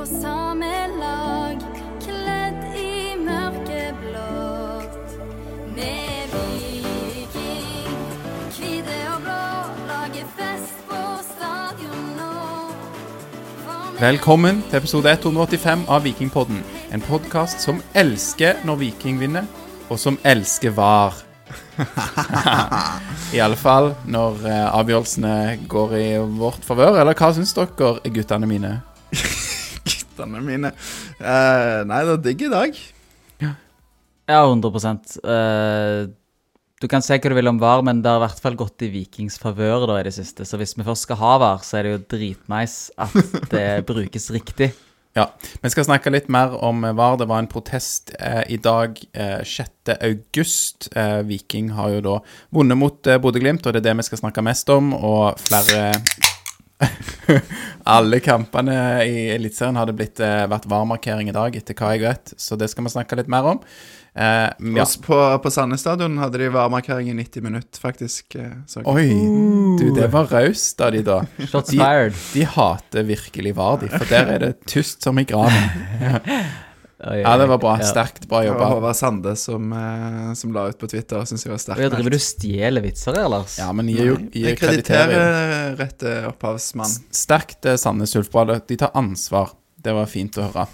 på samme lag, kledd i mørkeblått. Vi er viking, hvite og blå, lager fest på stadion nå. Velkommen til episode 185 av Vikingpodden. En podkast som elsker når Viking vinner, og som elsker VAR. I alle fall når eh, avgjørelsene går i vårt favør. Eller hva syns dere, guttene mine? Guttene mine. Uh, nei, det er digg i dag. Ja, 100 uh, Du kan si hva du vil om VAR, men det har i hvert fall gått i Vikings favør i det siste. Så hvis vi først skal ha VAR, så er det jo dritnice at det brukes riktig. Ja, Vi skal snakke litt mer om eh, VAR. Det var en protest eh, i dag, eh, 6. august. Eh, Viking har jo da vunnet mot eh, Bodø-Glimt, og det er det vi skal snakke mest om. Og flere Alle kampene i Eliteserien hadde blitt, eh, vært VAR-markering i dag, etter hva jeg vet. Så det skal vi snakke litt mer om. Eh, ja. På, på Sandnes stadion hadde de varmarkering i 90 minutter, faktisk. eh, Så. Oi, du, det var raust av de da. Shots De- De hater virkelig VAR, de, for der er det tyst som i graven. Oi, Ja, det var bra. ja. Sterkt bra Det var. Håvard Sande som, eh, som la ut på Twitter. Syns jeg var sterkt. Oi, Driver du stjeler vitser her, Lars? Ja, men gir jo Jeg krediterer rett rette opphavsmann. Sterkt eh, Sandnes Ulf. De tar ansvar. Det var fint å høre.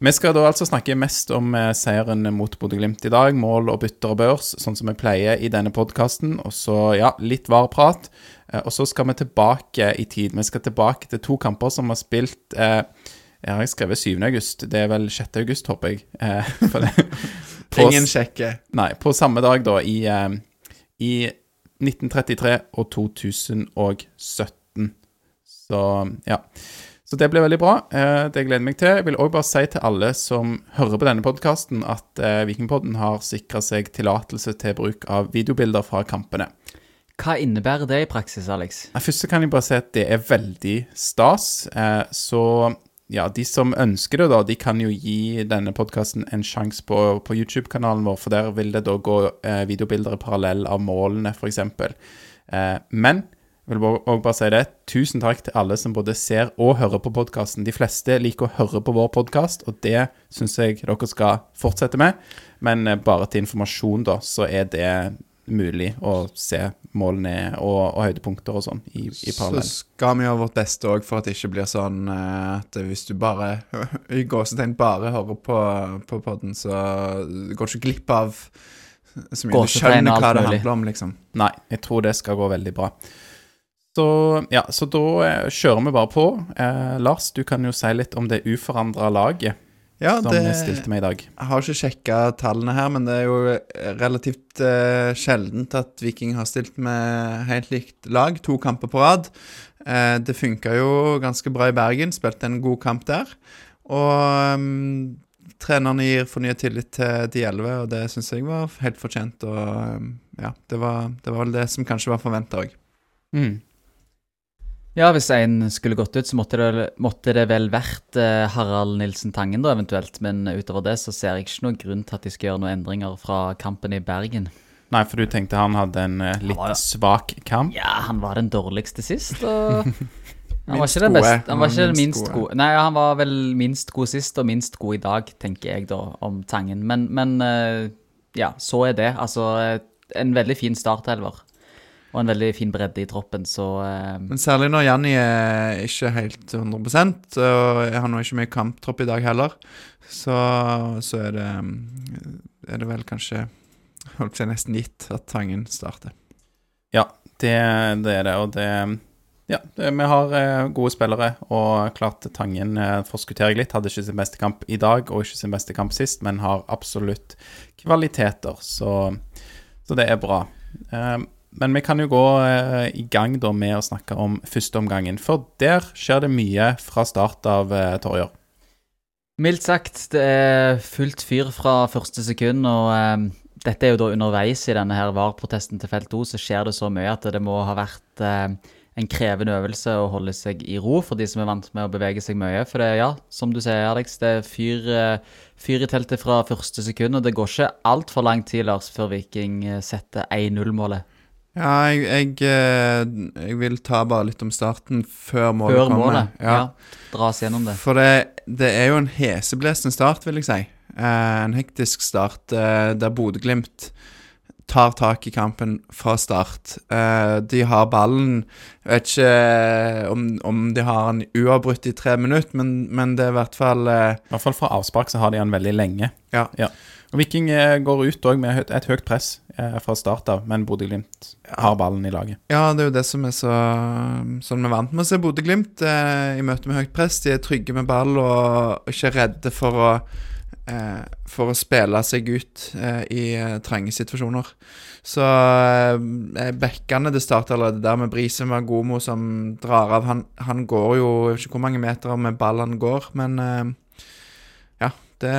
Vi skal da altså snakke mest om eh, seieren mot Bodø-Glimt i dag. Mål og bytter og børs, sånn som vi pleier i denne podkasten. Og så, ja, litt varprat. Eh, Og så skal vi tilbake i tid. Vi skal tilbake til to kamper som har spilt eh, Jeg har skrevet 7. august. Det er vel 6. august, håper jeg. Eh, for det. På Ingen sjekke. Nei, på samme dag da, i, eh, i 1933 og 2017. Så ja. Så det blir veldig bra. Eh, det gleder jeg meg til. Jeg vil òg bare si til alle som hører på denne podkasten, at eh, Vikingpodden har sikra seg tillatelse til bruk av videobilder fra kampene. Hva innebærer det i praksis, Alex? Først så kan jeg bare si at det er veldig stas. Eh, så ja, de som ønsker det, da, de kan jo gi denne podkasten en sjanse på, på YouTube-kanalen vår, for der vil det da gå eh, videobilder i parallell av målene, f.eks. Eh, men jeg vil også bare si det. Tusen takk til alle som både ser og hører på podkasten. De fleste liker å høre på vår podkast, og det syns jeg dere skal fortsette med. Men eh, bare til informasjon, da, så er det mulig å se målene og, og høydepunkter og sånn i, i Så skal vi gjøre vårt beste òg for at det ikke blir sånn eh, at hvis du bare i gåsetegn bare hører på, på podden, så går du ikke glipp av så mye du skjønner hva det handler om, liksom. Nei, jeg tror det skal gå veldig bra. Så ja, så da eh, kjører vi bare på. Eh, Lars, du kan jo si litt om det uforandra laget Ja, som det stilte med i dag. Jeg har ikke sjekka tallene her, men det er jo relativt eh, sjeldent at Viking har stilt med helt likt lag to kamper på rad. Eh, det funka jo ganske bra i Bergen, spilte en god kamp der. Og um, trenerne gir fornyet tillit til de elleve, og det syns jeg var helt fortjent. Og um, ja, det var, det var vel det som kanskje var forventa òg. Mm. Ja, hvis en skulle gått ut, så måtte det, måtte det vel vært eh, Harald Nilsen Tangen, da, eventuelt. Men utover det så ser jeg ikke noen grunn til at de skal gjøre noen endringer fra kampen i Bergen. Nei, for du tenkte han hadde en eh, litt var- svak kamp? Ja, han var den dårligste sist, og Han var ikke den beste. Han var ikke den minst minst gode. gode. Nei, han var vel minst god sist, og minst god i dag, tenker jeg da, om Tangen. Men, men eh, ja, så er det. Altså, en veldig fin startelver. Og en veldig fin bredde i troppen, så eh, Men særlig når Janni er ikke helt 100% og jeg har nå ikke mye kamptropp i dag heller, så, så er det um, Er det vel kanskje holdt seg nesten gitt at Tangen starter. Ja, det, det er det. Og det Ja, det, vi har eh, gode spillere, og klart Tangen eh, forskutterer jeg litt. Hadde ikke sin beste kamp i dag, og ikke sin beste kamp sist, men har absolutt kvaliteter, så, så det er bra. Eh, men vi kan jo gå eh, i gang da med å snakke om førsteomgangen. For der skjer det mye fra start av, eh, Torjer. Mildt sagt, det er fullt fyr fra første sekund, og eh, dette er jo da underveis i denne her VAR-protesten til felt O, så skjer det så mye at det må ha vært eh, en krevende øvelse å holde seg i ro for de som er vant med å bevege seg mye. For det, ja, som du sier, Alex, det er fyr, eh, fyr i teltet fra første sekund, og det går ikke altfor lang tid, Lars, før Viking setter 1-0-målet. Ja, jeg, jeg, eh, jeg vil ta bare litt om starten før målet Før kommer. målet. Ja. Dra oss gjennom det. For det, det er jo en heseblesende start, vil jeg si. Eh, en hektisk start eh, der Bodø-Glimt tar tak i kampen fra start. Eh, de har ballen Jeg vet ikke om, om de har den uavbrutt i tre minutter, men, men det er i hvert fall eh, I hvert fall fra avspark så har de han veldig lenge. Ja. Og Viking går ut òg med et høyt press fra start av, men Bodø-Glimt har ballen i laget. Ja, det er jo det som er så Sånn vi er vant med å se Bodø-Glimt eh, i møte med høyt press. De er trygge med ball og ikke redde for å eh, For å spille seg ut eh, i eh, trange situasjoner. Så eh, bekkene det starter allerede der med Brise Magomo som drar av. Han, han går jo Jeg vet ikke hvor mange meter med ball han går, men eh. Det,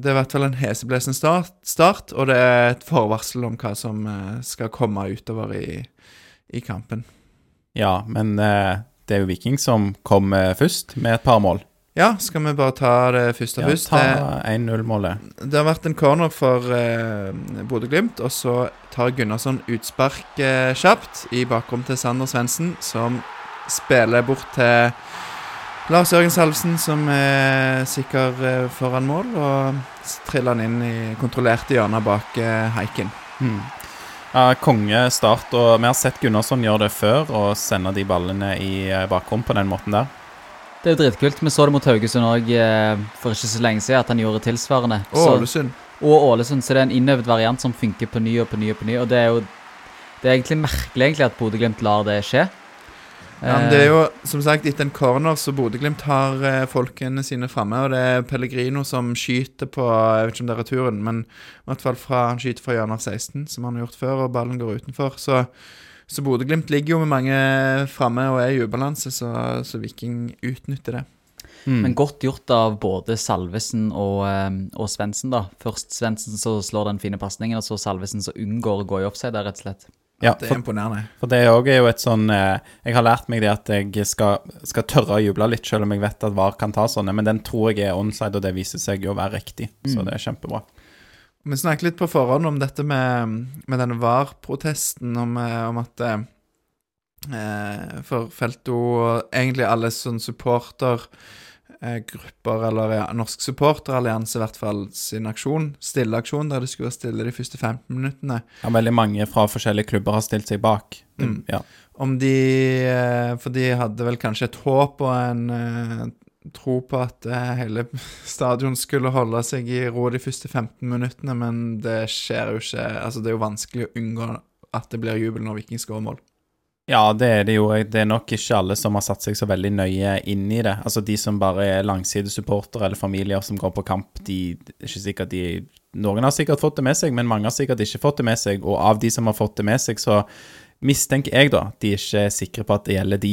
det er i hvert fall en heseblesen start, start, og det er et forvarsel om hva som eh, skal komme utover i, i kampen. Ja, men eh, det er jo Viking som kom først med et par mål. Ja, skal vi bare ta det første Ja, først? ta 1-0-målet. det har vært en corner for eh, Bodø-Glimt, og så tar Gunnarsson utspark eh, kjapt i bakrom til Sander Svendsen, som spiller bort til Lars Jørgen Salvesen, som er sikker eh, foran mål, og triller han inn i kontrollerte hjørner bak haiken. Heiken. Mm. Ja, konge start, og vi har sett Gunnarsson gjøre det før, og sende de ballene i eh, bakrom på den måten der. Det er jo dritkult. Vi så det mot Haugesund òg for ikke så lenge siden, at han gjorde tilsvarende. Og Ålesund. og Ålesund, så det er en innøvd variant som funker på ny og på ny og på ny. Og det er jo det er egentlig merkelig egentlig at Bodø-Glimt lar det skje. Ja, men det er jo som sagt etter en corner så Bodø-Glimt har eh, folkene sine framme. Og det er Pellegrino som skyter på Jeg vet ikke om det er returen, men i hvert fall fra, han skyter fra hjørnet av 16, som han har gjort før, og ballen går utenfor. Så, så Bodø-Glimt ligger jo med mange framme og er i ubalanse, så, så Viking utnytter det. Mm. Men godt gjort av både Salvesen og, eh, og Svendsen, da. Først Svendsen som slår den fine pasningen, og så Salvesen som unngår å gå i offside, rett og slett. Ja, Det er for, imponerende. for det òg er jo et sånn eh, Jeg har lært meg det at jeg skal, skal tørre å juble litt, selv om jeg vet at VAR kan ta sånne, men den tror jeg er onside, og det viser seg jo å være riktig. Så det er kjempebra. Vi snakket litt på forhånd om dette med, med denne VAR-protesten, om, eh, om at eh, eh, For Felto og egentlig alle sånn supportergrupper, eller ja, Norsk supporterallianse i hvert fall, sin aksjon, stilleaksjon, der det skulle være stille de første 15 minuttene Ja, veldig mange fra forskjellige klubber har stilt seg bak. Mm. Ja. Om de eh, For de hadde vel kanskje et håp og en eh, tro på at eh, hele stadion skulle holde seg i ro de første 15 minuttene, men det skjer jo ikke Altså, det er jo vanskelig å unngå at det blir jubel når Viking skårer mål. Ja, det er det jo. Det er nok ikke alle som har satt seg så veldig nøye inn i det. Altså de som bare er langsidesupportere eller familier som går på kamp, de er ikke sikkert de Noen har sikkert fått det med seg, men mange har sikkert ikke fått det med seg. Og av de som har fått det med seg, så mistenker jeg da de ikke er sikre på at det gjelder de.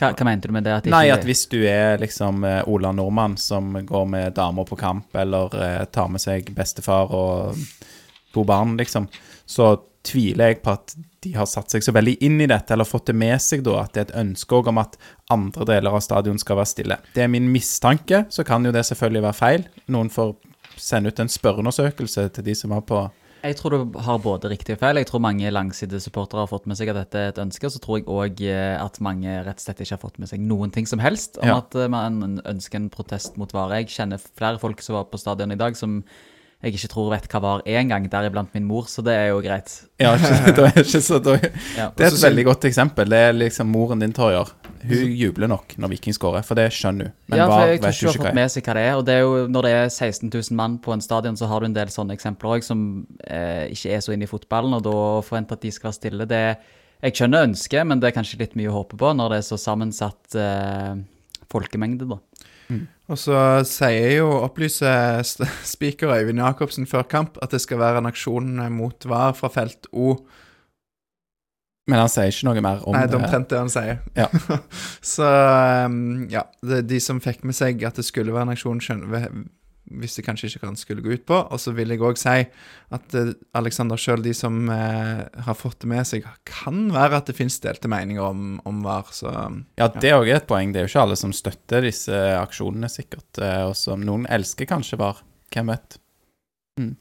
Hva, hva mente du med det? At ikke Nei, at hvis du er liksom eh, Ola Nordmann som går med damer på kamp, eller eh, tar med seg bestefar og to barn, liksom, så tviler jeg på at de har satt seg så veldig inn i dette, eller fått det med seg da, at det er et ønske om at andre deler av stadion skal være stille. Det er min mistanke, så kan jo det selvfølgelig være feil. Noen får sende ut en spørreundersøkelse til de som var på Jeg tror du har både riktig og feil. Jeg tror mange langsidesupportere har fått med seg at dette er et ønske. Så tror jeg òg at mange rett og slett ikke har fått med seg noen ting som helst om Ja. at eh, man ønsker en protest mot Vare. Jeg kjenner flere folk som var på stadion i dag, som jeg ikke tror vet hva VAR er engang, deriblant min mor, så det er jo greit. Ja, det er ikke så. Det er et veldig godt eksempel. Det er liksom moren din, Torjer. Hun jubler nok når Viking skårer, for det skjønner hun. Men ja, for jeg tror ikke hun har fått er. med seg hva det er. Og det er jo når det er 16 000 mann på en stadion, så har du en del sånne eksempler òg som eh, ikke er så inne i fotballen, og da forventer at de skal være stille. Det Jeg skjønner ønsket, men det er kanskje litt mye å håpe på når det er så sammensatt eh, folkemengde, da. Og så sier jo, opplyser speaker Øyvind Jacobsen før kamp at det skal være en aksjon mot VAR fra felt O Men han sier ikke noe mer om Nei, det er det. omtrent det han sier. Ja. så um, ja, de som fikk med seg at det skulle være en aksjon, skjønner, visste kanskje ikke hva den skulle gå ut på. Og så vil jeg òg si at eh, Alexander sjøl, de som eh, har fått det med seg, kan være at det finnes delte meninger om, om VAR, så Ja, det er òg et poeng. Det er jo ikke alle som støtter disse aksjonene, sikkert. eh, Og som noen elsker kanskje var. Hvem vet?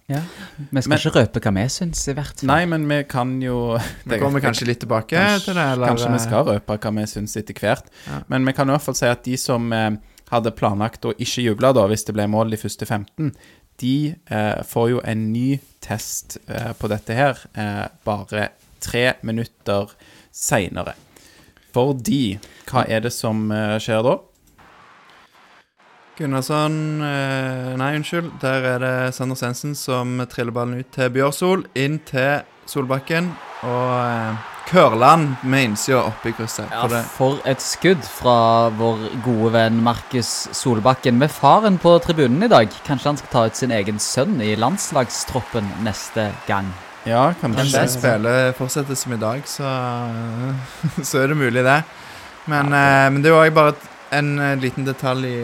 Ja. Vi skal Men- ikke røpe hva vi syns, i hvert fall. Nei, men vi kan jo Vi kommer kanskje litt tilbake Kanskje, til det, eller? kanskje vi skal røpe hva vi syns etter hvert. Ja. Men vi kan i hvert fall si at de som eh, hadde planlagt å ikke juble da, hvis det ble mål de første 15, de eh, får jo en ny test eh, på dette her eh, bare tre minutter seinere. Fordi Hva er det som eh, skjer da? Gunnarsson eh, Nei, unnskyld. Der er det Sander Sensen som triller ballen ut til Bjørsol. Inn til Solbakken. Og eh, Kørland med innsida oppi krysset. Ja, For et skudd fra vår gode venn Markus Solbakken med faren på tribunen i dag. Kanskje han skal ta ut sin egen sønn i landslagstroppen neste gang. Ja, kanskje det spillet fortsetter som i dag, så, så er det mulig, det. Men, eh, men det er jo bare en eh, liten detalj i,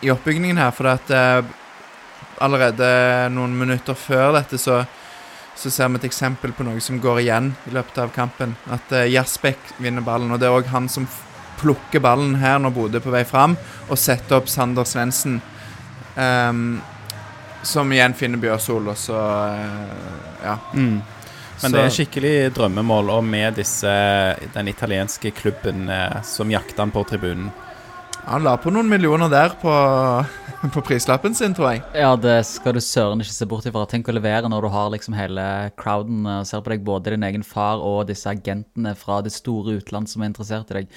i oppbyggingen her. For at eh, allerede noen minutter før dette så, så ser vi et eksempel på noe som går igjen i løpet av kampen. At uh, Jasbekk vinner ballen, og det er òg han som plukker ballen her når Bodø er på vei fram, og setter opp Sander Svendsen. Um, som igjen finner Bjørsol, og så eh, Ja. Mm. Men det er skikkelig drømmemål, og med disse, den italienske klubben eh, som jakter han på tribunen. Han la på noen millioner der på, på prislappen sin, tror jeg. Ja, det skal du søren ikke se bort ifra. Tenk å levere når du har liksom hele crowden og ser på deg både din egen far og disse agentene fra det store utland som er interessert i deg.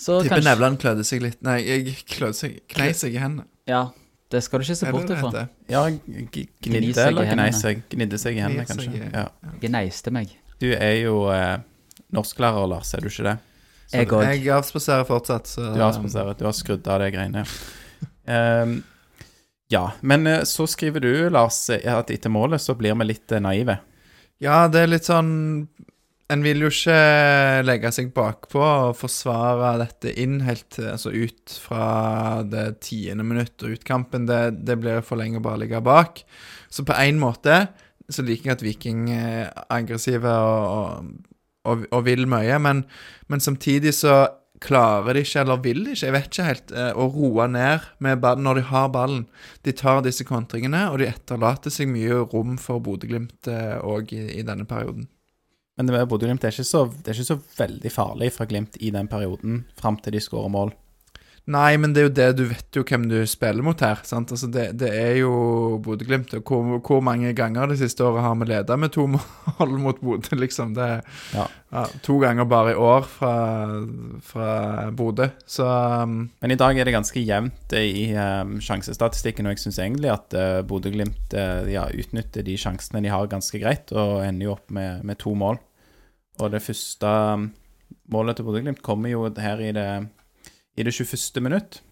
Så Tipper kanskje Nevland klødde seg litt Nei, jeg klødde seg Knei seg i hendene. Ja, det skal du ikke se bort ifra. Ja, gnidde eller gnei seg. Gnidde seg i hendene, kanskje. Ja. Gneiste meg. Du er jo eh, norsklærer, Lars, er du ikke det? Jeg òg. Jeg avspaserer fortsatt, så Du har du har skrudd av de greiene. um, ja, men eh, så skriver du, Lars, at etter målet så blir vi litt eh, naive. Ja, det er litt sånn En vil jo ikke legge seg bakpå og forsvare dette inn helt eh, altså ut fra det tiende minutt og ut kampen. Det, det blir for lenge å bare ligge bak. Så på én måte så liker jeg at Viking er aggressive og, og, og, og vil mye, men, men samtidig så klarer de ikke, eller vil de ikke, jeg vet ikke helt, eh, å roe ned med ballen når de har ballen. De tar disse kontringene, og de etterlater seg mye rom for Bodø-Glimt òg i, i denne perioden. Men Bodø-Glimt er er ikke så veldig farlig fra Glimt i den perioden, fram til de skårer mål. Nei, men det er jo det, du vet jo hvem du spiller mot her. sant? Altså Det, det er jo Bodø-Glimt. Hvor, hvor mange ganger det siste året har vi leda med to mål mot Bodø, liksom? Det er Ja. ja, to ganger bare i år fra, fra Bodø. Så um, Men i dag er det ganske jevnt i um, sjansestatistikken, og jeg syns egentlig at uh, Bodø-Glimt uh, ja, utnytter de sjansene de har, ganske greit, og ender jo opp med, med to mål. Og det første um, målet til Bodø-Glimt kommer jo her i det, i det 21. minutt.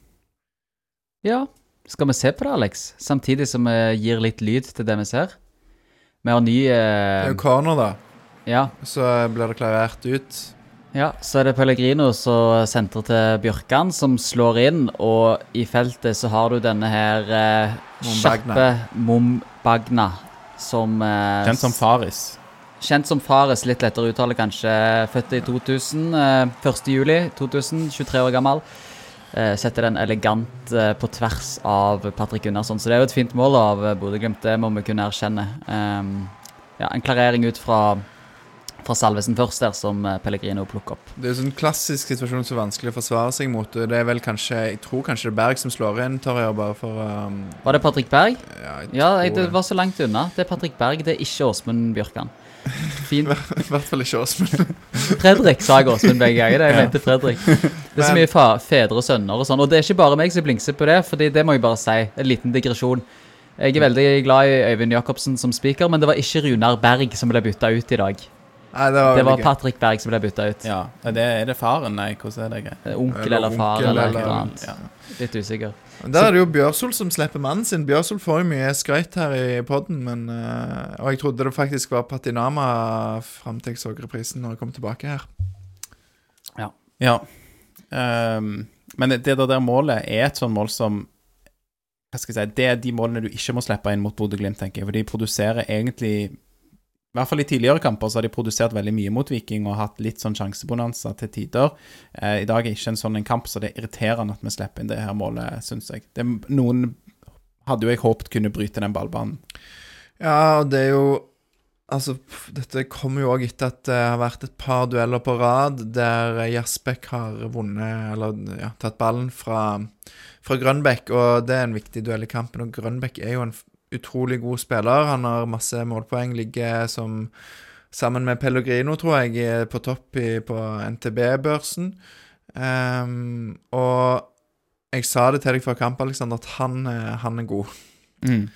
Ja, skal vi se på det, Alex? Samtidig som vi gir litt lyd til det vi ser. Vi har ny det eh, er jo corner, da. Ja, Så blir det klarert ut. Ja, så er det Pellegrino som sentrer til Bjørkan, som slår inn. Og i feltet så har du denne her eh, kjappe Mombagna, som eh, Kjent som Faris. Kjent som Fares, litt lettere å uttale kanskje. Født i 2000. Eh, 1. juli 2000, 23 år gammel. Eh, setter den elegant eh, på tvers av Patrick Gunnarsson. Så det er jo et fint mål av eh, Bodø-Glimt, det må vi kunne erkjenne. Ehm, ja, en klarering ut fra, fra Salvesen først der, som eh, Pellegrino plukker opp. Det er jo sånn klassisk situasjon som er vanskelig å forsvare seg mot. Det er vel kanskje Jeg tror kanskje det er Berg som slår inn, Torjer, bare for um, Var det Patrick Berg? Ja, jeg Ja, jeg, det var så langt unna. Det er Patrick Berg, det er ikke Åsmund Bjørkan. Fint. I hvert fall ikke Åsmund. Fredrik sa jeg Åsmund begge ganger. Jeg mente Fredrik. Det er så mye fedre og sønner og sånn. Og det er ikke bare meg som blingser på det, Fordi det må jeg bare si. En liten digresjon. Jeg er veldig glad i Øyvind Jacobsen som speaker, men det var ikke Runar Berg som ble bytta ut i dag. Nei, det var, Det var. Patrick Berg som ble bytta ut. Ja, det, er det faren? Nei, hvordan er det greit? Onkel Eller eller far eller eller- noe annet. Ja. Litt usikker. Der er det jo Bjørsol som slipper mannen sin. Bjørsol får jo mye skrøyt her i poden, men eh, Og jeg trodde det faktisk var Patinama fram til jeg så reprisen når jeg kom tilbake her. Ja. Ehm, men det det der målet er et sånt mål som Hva skal jeg si Det er de målene du ikke må slippe inn mot Bodø-Glimt, tenker jeg. For de produserer egentlig I hvert fall i tidligere kamper så har de produsert veldig mye mot Viking og hatt litt sånn sjansebonanza til tider. Eh, I dag er ikke en sånn en kamp, så det er irriterende at vi slipper inn det her målet, syns jeg. Det, noen hadde jo jeg håpet kunne bryte den ballbanen. Ja, det er jo Altså, dette kommer jo òg etter at det har vært et par dueller på rad der Jasbekk har vunnet, eller ja, tatt ballen fra, fra Grønbekk, og det er en viktig duell i kampen. Og Grønbekk er jo en utrolig god spiller. Han har masse målpoeng, ligger som sammen med Pellegrino, tror jeg, på topp i, på NTB-børsen. Um, og jeg sa det til deg før kamp, Alexander, at han, er- han er god. Mm.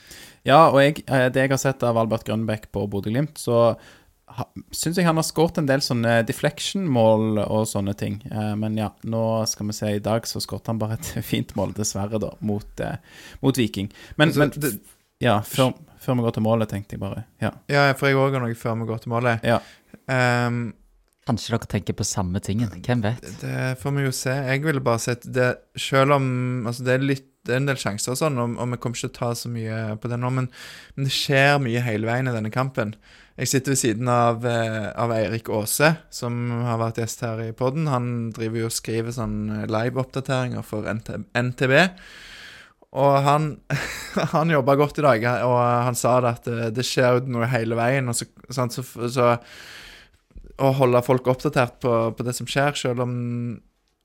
Ja, og jeg, eh, det jeg har sett av Albert Grønbekk på Bodø-Glimt, så syns jeg han har skåret en del sånne deflection-mål og sånne ting. Eh, men ja, nå skal vi se. I dag så skåret han bare et fint mål, dessverre, da, mot, eh, mot Viking. Men, Altså, men det- ja, før, før vi går til målet, tenkte jeg bare. Ja. Ja, for jeg òg har noe før vi går til målet. Ja. Um, Kanskje dere tenker på samme tingen. Hvem vet? det får vi jo se. Jeg ville bare sett det Selv om Altså, det er litt det er en del sjanser og sånn, og, og vi kommer ikke til å ta så mye på det nå, men, men det skjer mye hele veien i denne kampen. Jeg sitter ved siden av, eh, av Eirik Aase, som har vært gjest her i poden. Han driver jo og skriver sånn live-oppdateringer for NT, NTB. Og han, han jobba godt i dag, og han sa det at det, det skjer noe hele veien. Og så, sant, så, så å holde folk oppdatert på, på det som skjer, selv om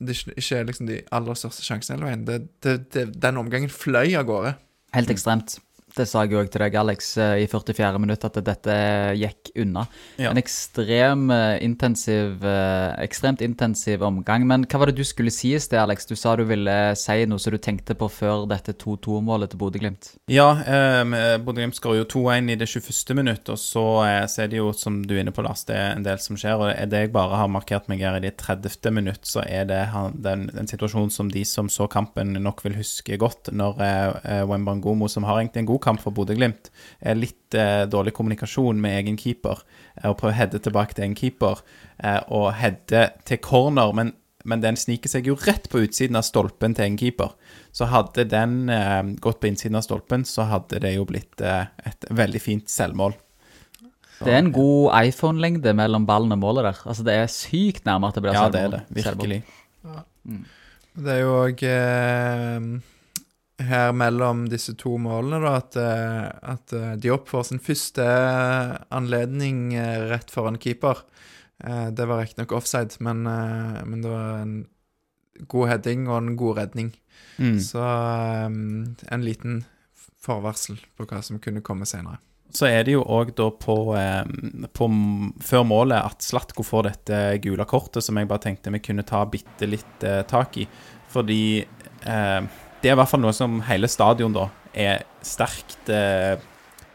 det ikke er liksom de aller største sjansene hele veien. Det, det, det, den omgangen fløy av gårde. Helt ekstremt. Det sa jeg også til deg, Alex, eh, i 44. minutt, at dette gikk unna. Ja. En ekstrem eh, intensiv, eh, ekstremt intensiv omgang. Men hva var det du skulle si i sted, Alex? Du sa du ville si noe som du tenkte på før dette 2-2-målet til Bodø-Glimt. Ja, eh, Bodø-Glimt skårer jo 2-1 i det 21. minutt, og så, eh, så er det jo, som du er inne på, Lars, det er en del som skjer. Og det jeg bare har markert meg her i det 30. minutt, så er det den, den situasjonen som de som så kampen, nok vil huske godt, når eh, Wembangomo, som har egentlig en god kamp for Bodø-Glimt, litt eh, dårlig kommunikasjon med egen keeper, eh, og prøver å heade tilbake til egen keeper, eh, og heade til corner, men men den sniker seg jo rett på utsiden av stolpen til egen keeper. Så hadde den eh, gått på innsiden av stolpen, så hadde det jo blitt eh, et veldig fint selvmål. Så, Det er en god iPhone-lengde mellom ballen og målet der. Altså, det er sykt nærme at det blir Ja, selvmål. det er det. Selvmål. Virkelig. Det er jo òg eh, her mellom disse to målene, da, at, eh, at eh, Diop får sin første anledning eh, rett foran keeper. Det var riktignok offside, men, men det var en god heading og en god redning. Mm. Så en liten forvarsel på hva som kunne komme senere. Så er det jo òg da på, på Før målet at Slatko får dette gule kortet, som jeg bare tenkte vi kunne ta bitte litt tak i. Fordi eh, det er i hvert fall noe som hele stadion da er sterkt eh,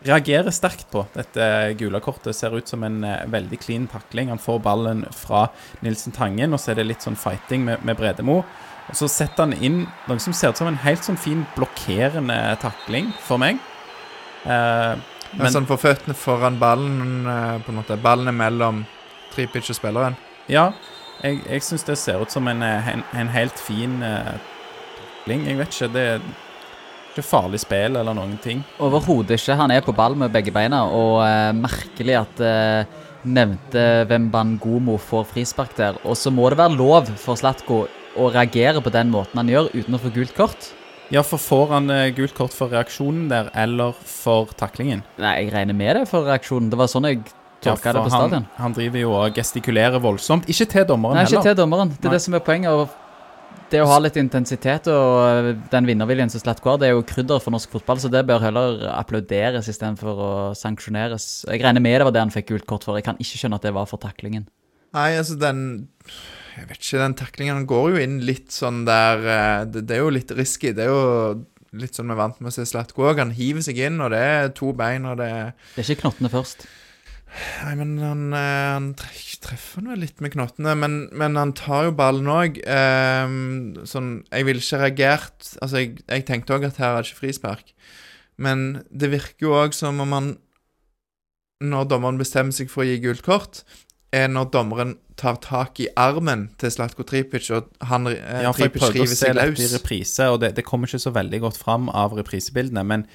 Reagerer sterkt på. Dette gule kortet ser ut som en eh, veldig clean takling. Han får ballen fra Nilsen Tangen, og så er det litt sånn fighting med, med Bredemo. Og så setter han inn noe som ser ut som en helt sånn fin blokkerende takling for meg. Eh, Men, sånn for føttene foran ballen, eh, på en måte. Ballen er mellom Tripic og spilleren. Ja, jeg, jeg syns det ser ut som en, eh, en, en helt fin uh, takling. Jeg vet ikke, det er ikke farlig spill eller noen ting. Overhodet ikke. Han er på ball med begge beina, og uh, merkelig at uh, nevnte Wembangomo får frispark der. Og så må det være lov for Slatko å reagere på den måten han gjør, uten å få gult kort. Ja, for får han eh, gult kort for reaksjonen der, eller for taklingen? Nei, jeg regner med det for reaksjonen. Det var sånn jeg Ja, tolka det på stadion. Han, han driver jo og gestikulerer voldsomt. Ikke til dommeren Nei, ikke heller. til dommeren. Det er Nei. det som er poenget. Det å ha litt intensitet og øh, den vinnerviljen som Slatko har, det er jo krydder for norsk fotball, så det bør heller applauderes istedenfor å sanksjoneres. Jeg regner med det var det han fikk gult kort for. Jeg kan ikke skjønne at det var for taklingen. Nei, altså den Jeg vet ikke, den taklingen går jo inn litt sånn der eh, Det, det er jo litt risky. Det er jo litt sånn vi er vant med å se Slatko òg. Han hiver seg inn, og det er to bein, og det er Det er ikke knottene først. Nei, men han, eh, han treffer han vel litt med knottene, men, men han tar jo ballen òg. sånn Jeg ville ikke reagert Altså, jeg, jeg tenkte òg at her er det ikke frispark. Men det virker jo òg som om han Når dommeren bestemmer seg for å gi gult kort, er når dommeren tar tak i armen til Slatko Tripic, og han eh, Ja, for jeg Tripic prøvde å river se seg litt i løs. reprise, og det, det kommer ikke så veldig godt fram av reprisebildene, men,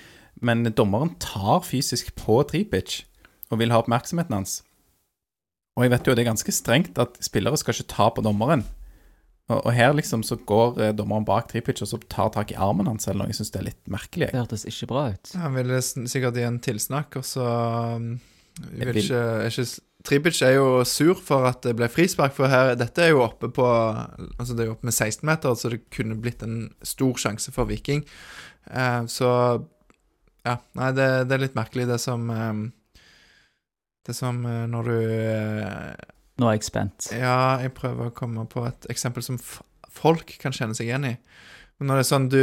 men dommeren tar fysisk på Tripic og vil ha oppmerksomheten hans. Og jeg vet jo det er ganske strengt at spillere skal ikke ta på dommeren. Og, og her liksom så går eh, dommeren bak Tripic og så tar tak i armen hans, eller noe. Jeg syns det er litt merkelig. jeg. Det hørtes ikke bra ut. Han ville sikkert gi en tilsnakk, og så um, Jeg vil vil- ikke, er ikke s- Tripic er jo sur for at det ble frispark, for her, dette er jo oppe på Altså det er jo oppe med 16 meter, så det kunne blitt en stor sjanse for Viking. Eh, så Ja, nei, det, det er litt merkelig, det som eh, Det er som eh, når du eh, Nå er jeg spent. Ja, jeg prøver å komme på et eksempel som f folk kan kjenne seg igjen i. Men når det er sånn du,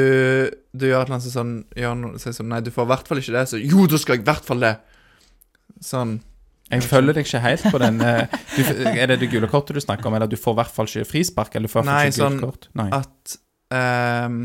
du gjør noe sånn, gjør noe, sånn Nei, du får i hvert fall ikke det. Så jo, da skal jeg i hvert fall det. Sånn Jeg følger deg ikke helt på den. eh, Du, er det det gule kortet du snakker om, eller du får i hvert fall ikke frispark, eller du får Nei, ikke gult sånn kort? Nei. at um,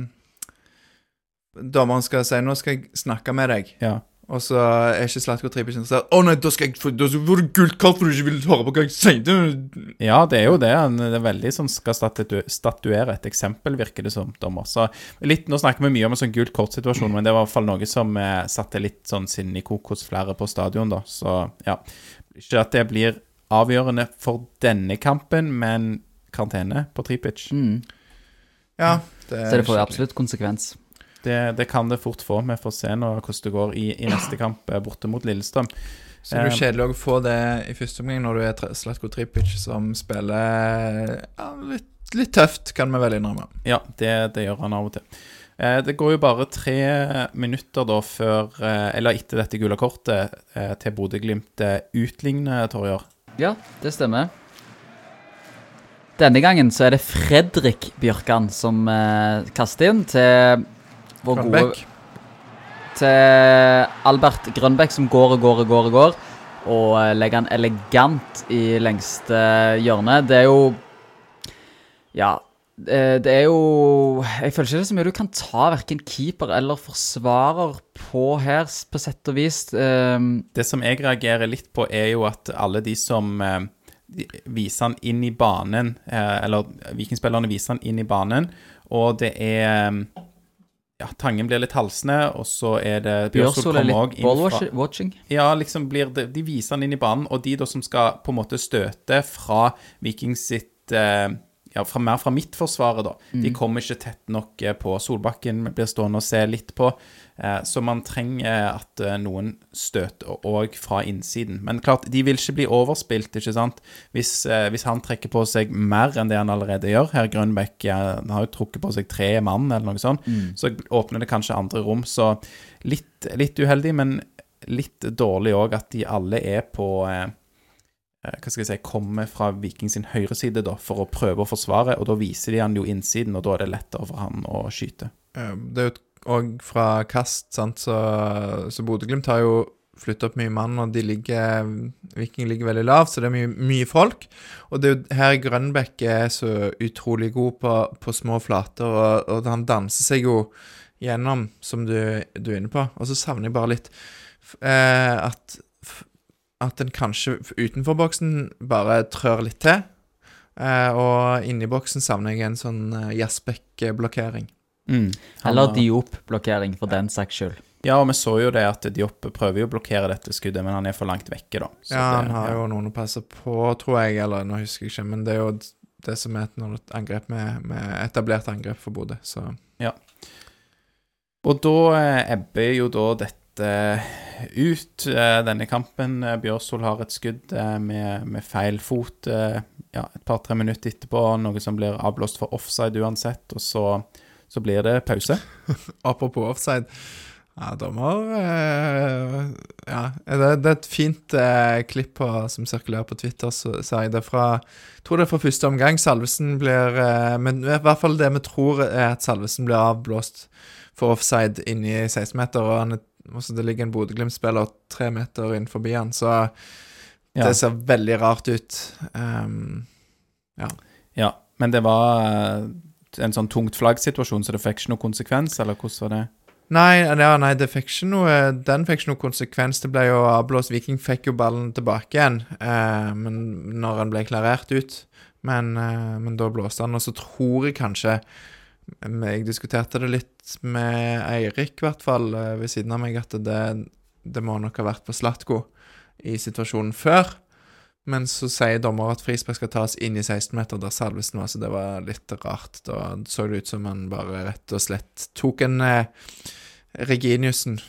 dommeren skal si 'Nå skal jeg snakke med deg', Ja. Og så er ikke Slatko Tripic interessert. 'Å nei, da skal jeg få Da får du gullkort for du ikke vil høre på hva jeg sier'. Ja, det er jo det. Han det er veldig sånn skal statu statuere et eksempel, virker det som, dommer. Så litt, Nå snakker vi mye om en sånn gult kort-situasjon, men det var i hvert fall noe som eh, satte litt sånn sinne i kok hos flere på stadion, da. Så ja. Ikke at det blir avgjørende for denne kampen, men karantene på Tripic. Mm. Ja, det er Så det får jo absolutt konsekvens. Det, det kan det fort få. Vi får se nå hvordan det går i, i neste kamp eh, borte mot Lillestrøm. Så det er jo Eh, kjedelig å få det i første omgang når du er Slatko Tripic som spiller ja, litt, litt tøft, kan vi vel innrømme. Ja, det, det gjør han av og til. Eh, det går jo bare tre minutter da før, eller etter dette gule kortet, til Bodø-Glimt utligner, Torjer. Ja, det stemmer. Denne gangen så er det Fredrik Bjørkan som kaster inn til vår gode Til Albert Grønbæk som går og går og går og går. Og eh, legger han elegant i lengste hjørne. Det er jo Ja. eh, Det er jo Jeg føler ikke det er så mye du kan ta verken keeper eller forsvarer på her, på sett og vis. Um, Det som jeg reagerer litt på, er jo at alle de som eh, viser han inn i banen, eh, eller vikingspillerne viser han inn i banen, og det er eh, Ja, Tangen blir litt halsende, og så er det Bjørsol er kommer òg inn fra- ball-watching. Ja, liksom blir det, De viser han inn i banen, og de da som skal på en måte støte fra Viking sitt eh, Ja, fra, mer fra midtforsvaret, da. De kommer ikke tett nok eh, på. Solbakken blir stående og se litt på. Eh, så man trenger at eh, noen støter òg fra innsiden. Men klart, de vil ikke bli overspilt, ikke sant. Hvis, eh, hvis han trekker på seg mer enn det han allerede gjør Herr Grønbekk han har jo trukket på seg tre mann, eller noe sånt, så åpner det kanskje andre rom. Så litt, litt uheldig, men litt dårlig òg at de alle er på eh, eh, Hva skal jeg si Kommer fra Viking sin høyre side da, for å prøve å forsvare, og da viser de han jo innsiden, og da er det lettere for han å skyte. Eh, Det er jo òg fra kast, sant, så, så Bodø-Glimt har jo flytta opp mye mann, og de ligger Viking ligger veldig lavt, så det er mye, mye folk. Og det er jo her Grønbekk er så utrolig god på, på små flater, og, og han danser seg jo gjennom, som du, du er inne på. Og så savner jeg bare litt eh, at at en kanskje utenfor boksen bare trør litt til. Eh, og inni boksen savner jeg en sånn eh, Jasbekk-blokkering. Mm. Eller har- Diop-blokkering, for den saks skyld. Ja, og vi så jo det at Diop prøver jo å blokkere dette skuddet, men han er for langt vekke, da. Så ja, det- han har ja. jo noen å passe på, tror jeg, eller nå husker jeg ikke, men det er jo det som er et, angrep med, med etablert angrep for Bodø, så Og da eh, ebber jo da dette ut, eh, denne kampen. Eh, Bjørsol har et skudd eh, med, med feil fot eh, ja, et par-tre minutter etterpå, noe som blir avblåst for offside uansett, og så, så blir det pause. Apropos offside. Ja, dommer eh, Ja, det, det er et fint eh, klipp på, som sirkulerer på Twitter, så sier jeg det fra Jeg tror det er fra første omgang. Salvesen blir eh, Men i hvert fall det vi tror er at Salvesen blir avblåst for offside inni 16-meter, og han også det ligger en Bodø-Glimt-spiller tre meter inn forbi han, så Ja. Det ser veldig rart ut. Ehm, Ja, men det var eh, en sånn tungt flagg-situasjon, så det fikk ikke noe konsekvens, eller hvordan var det? nei, ja, nei, det fikk ikke noe Den fikk ikke noe konsekvens. Det ble jo avblåst. Viking fikk jo ballen tilbake igjen eh, men når han ble klarert ut. Men, eh, men da blåste han. Og så tror jeg kanskje Jeg diskuterte det litt med Eirik, i hvert fall, eh, ved siden av meg, at det, det må nok ha vært på Slatko i situasjonen før. Men så sier dommer at frispark skal tas inn i 16-meter der Salvesen var, så det var litt rart. Da så det ut som han bare rett og slett tok en eh, Reginiussen,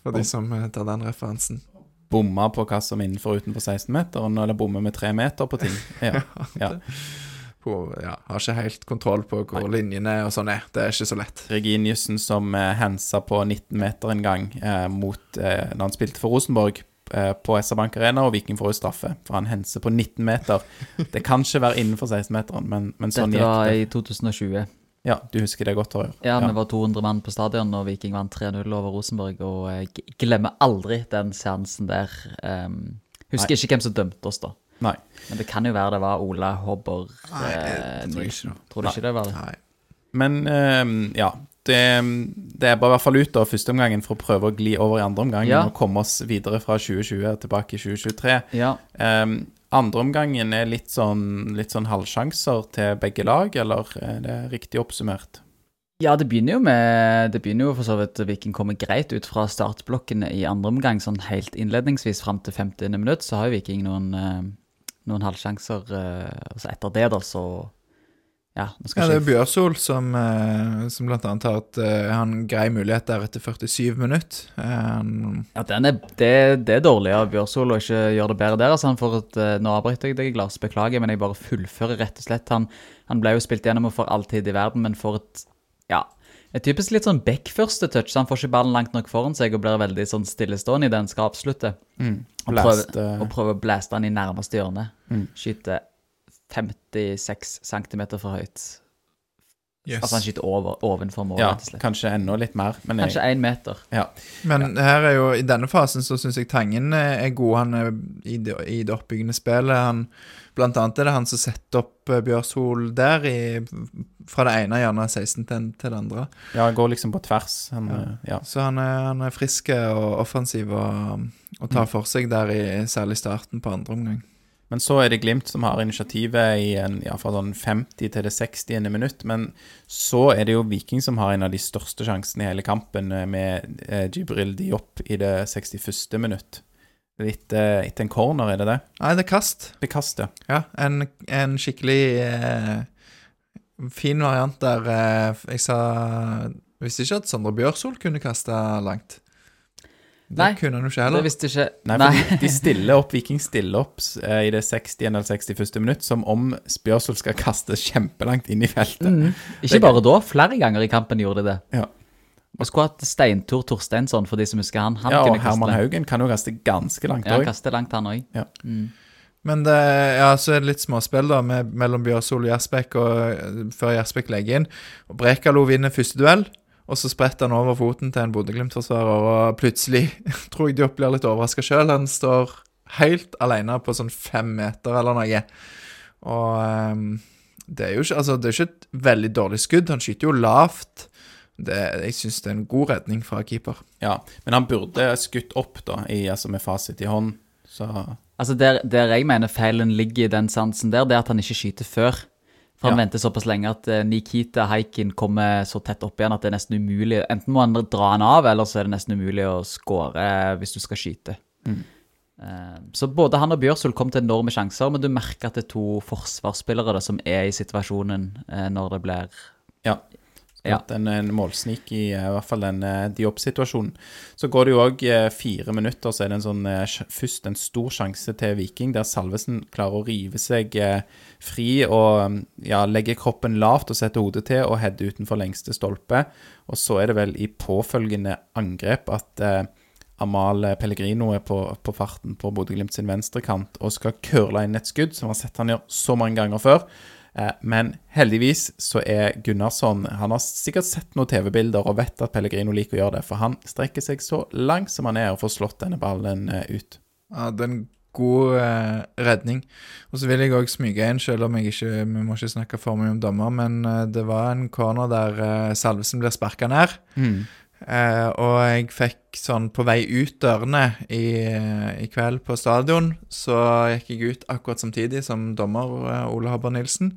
for de som eh, tar den referansen. Bomma på hva som er innenfor og utenfor 16-meteren, eller bomme med tre meter på ting? Ja. ja. På, ja, har ikke helt kontroll på hvor linjene og sånn er. Det er ikke så lett. Reginiussen som eh, hensa på 19 meter en gang eh, mot eh, Når han spilte for Rosenborg på SR Bank Arena, og Viking får jo straffe. For han henser på 19 meter. Det kan ikke være innenfor 16-meteren, men, men sånn Dette var i 2020. Ja, du husker det godt, Torjer? Ja, vi var 200 mann på stadion, og Viking vant 3-0 over Rosenborg. Og jeg glemmer aldri den seansen der. Um, husker ikke hvem som dømte oss, da. Nei. Men det kan jo være det var Ola Hobber Nei, det eh, tror jeg ikke. Tror du ikke det var det? Nei. Men um, ja. Det, det er bare i hvert fall ut av førsteomgangen for å prøve å gli over i andre omgang Ja. og komme oss videre fra 2020 tilbake i 2023. Ja. Um, Andreomgangen er litt sånn, litt sånn halvsjanser til begge lag, eller er det riktig oppsummert? Ja, det begynner jo med Det begynner jo for så vidt Viking kommer greit ut fra startblokkene i andre omgang. Sånn helt innledningsvis fram til 50. minutt så har jo Viking noen, eh, noen halvsjanser. eh, og så etter det, da, så Ja, Ja, det er Bjørsol som, eh, som blant annet har et, eh, en grei mulighet der etter 47 minutter. Um, Ja, den er, det, det er dårlig av Bjørsol å ikke gjøre det bedre der. Altså, han får et, eh, nå avbryter jeg deg, Lars. Beklager, men jeg bare fullfører rett og slett. Han, han ble jo spilt gjennom for alltid i verden, men får et ja, et typisk litt sånn back-første touch. Han får ikke ballen langt nok foran seg og blir veldig sånn stillestående i den skal avslutte. Og prøver, og prøver å blaste han i nærmeste hjørne. Mm. Skyter 56 cm for høyt. Yes. Altså han skyter over, ovenfor målet, Ja, kanskje enda litt mer, men jeg, Kanskje én meter. ja. Men her er jo, i denne fasen så syns jeg Tangen eh, er god. Han er i det, i det oppbyggende spillet. Han, blant annet er det han som setter opp eh, Bjørshol der, i, fra det ene hjørnet av 16 til, til det andre. ja, han går liksom på tvers. Han, ja. ja. Så han er, han er frisk og offensiv og, og tar for seg der i særlig starten på andre omgang. Men så er det Glimt som har initiativet i en, ja, fra sånn 50 til det 60. minutt. Men så er det jo Viking som har en av de største sjansene i hele kampen, eh, med eh, Jibril Diop i det 61. minutt. Litt eh, etter en corner, er det det? Nei, det er kast. Det er kast, Ja, en, en skikkelig eh, fin variant der. Eh, jeg sa Visste ikke at Sondre Bjørsol kunne kaste langt. Det Nei, kunne han jo ikke Det visste ikke Nei, for De, stiller opp, Viking stiller opp eh, i det 60. eller 61. minutt som om Spjørsol skal kastes kjempelangt inn i feltet. Mm. Ikke bare da, flere ganger i kampen gjorde de det. Ja. Og skulle hatt Steintor Torsteinsson, for de som husker han. Han ja, og Herman. Haugen kan jo kaste ganske langt Ja, han òg. kaster langt, han òg. Ja. Men det, ja, så er det litt småspill da med, mellom Bjørsol og Gjersbekk eh, før Gjersbekk legger inn. Og Brekalo vinner første duell, og så spretter han over foten til en Bodø-Glimt-forsvarer, og plutselig tror jeg Diop blir litt overraska sjøl. Han står helt alene på sånn fem meter eller noe. Og um, det er jo ikke Altså, det er ikke et veldig dårlig skudd. Han skyter jo lavt. Det, jeg syns det er en god redning fra keeper. Ja, men han burde skutt opp, da, i, altså med fasit i hånd. Så Altså der, der jeg mener feilen ligger i den sansen der, det er at han ikke skyter før. For han Ja. venter såpass lenge at eh, Nikita Haikin kommer så tett opp igjen at det er nesten umulig. Enten må han dra han av, eller så er det nesten umulig å score eh, hvis du skal skyte. Mm. Eh, Så både han og Bjørsol kom til enorme sjanser, men du merker at det er to forsvarsspillere da, som er i situasjonen når det blir ja. Ja. En, en målsnik i eh, i hvert fall den eh, Diop-situasjonen. Så går det jo òg fire minutter, så er det en sånn eh, først en stor sjanse til Viking, der Salvesen klarer å rive seg eh, fri og mm, ja, legge kroppen lavt og sette hodet til og heade utenfor lengste stolpe. Og så er det vel i påfølgende angrep at eh, Amal Pellegrino er på, på farten på Bodø-Glimt sin venstrekant og skal curle inn et skudd, som har sett han gjøre så mange ganger før. Eh, Men heldigvis så er Gunnarsson Han har sikkert sett noen TV-bilder og vet at Pellegrino liker å gjøre det, for han strekker seg så langt som han er og får slått denne ballen eh, ut. Ja, det er en god eh, redning. Og så vil jeg òg smyge inn, selv om jeg ikke Vi må ikke snakke for mye om dommer, men eh, det var en corner der eh, Salvesen blir sparka ned. Mm. Eh, og jeg fikk sånn på vei ut dørene i, i kveld på stadion, så gikk jeg ut akkurat samtidig som dommer eh, Ole Haber-Nilsen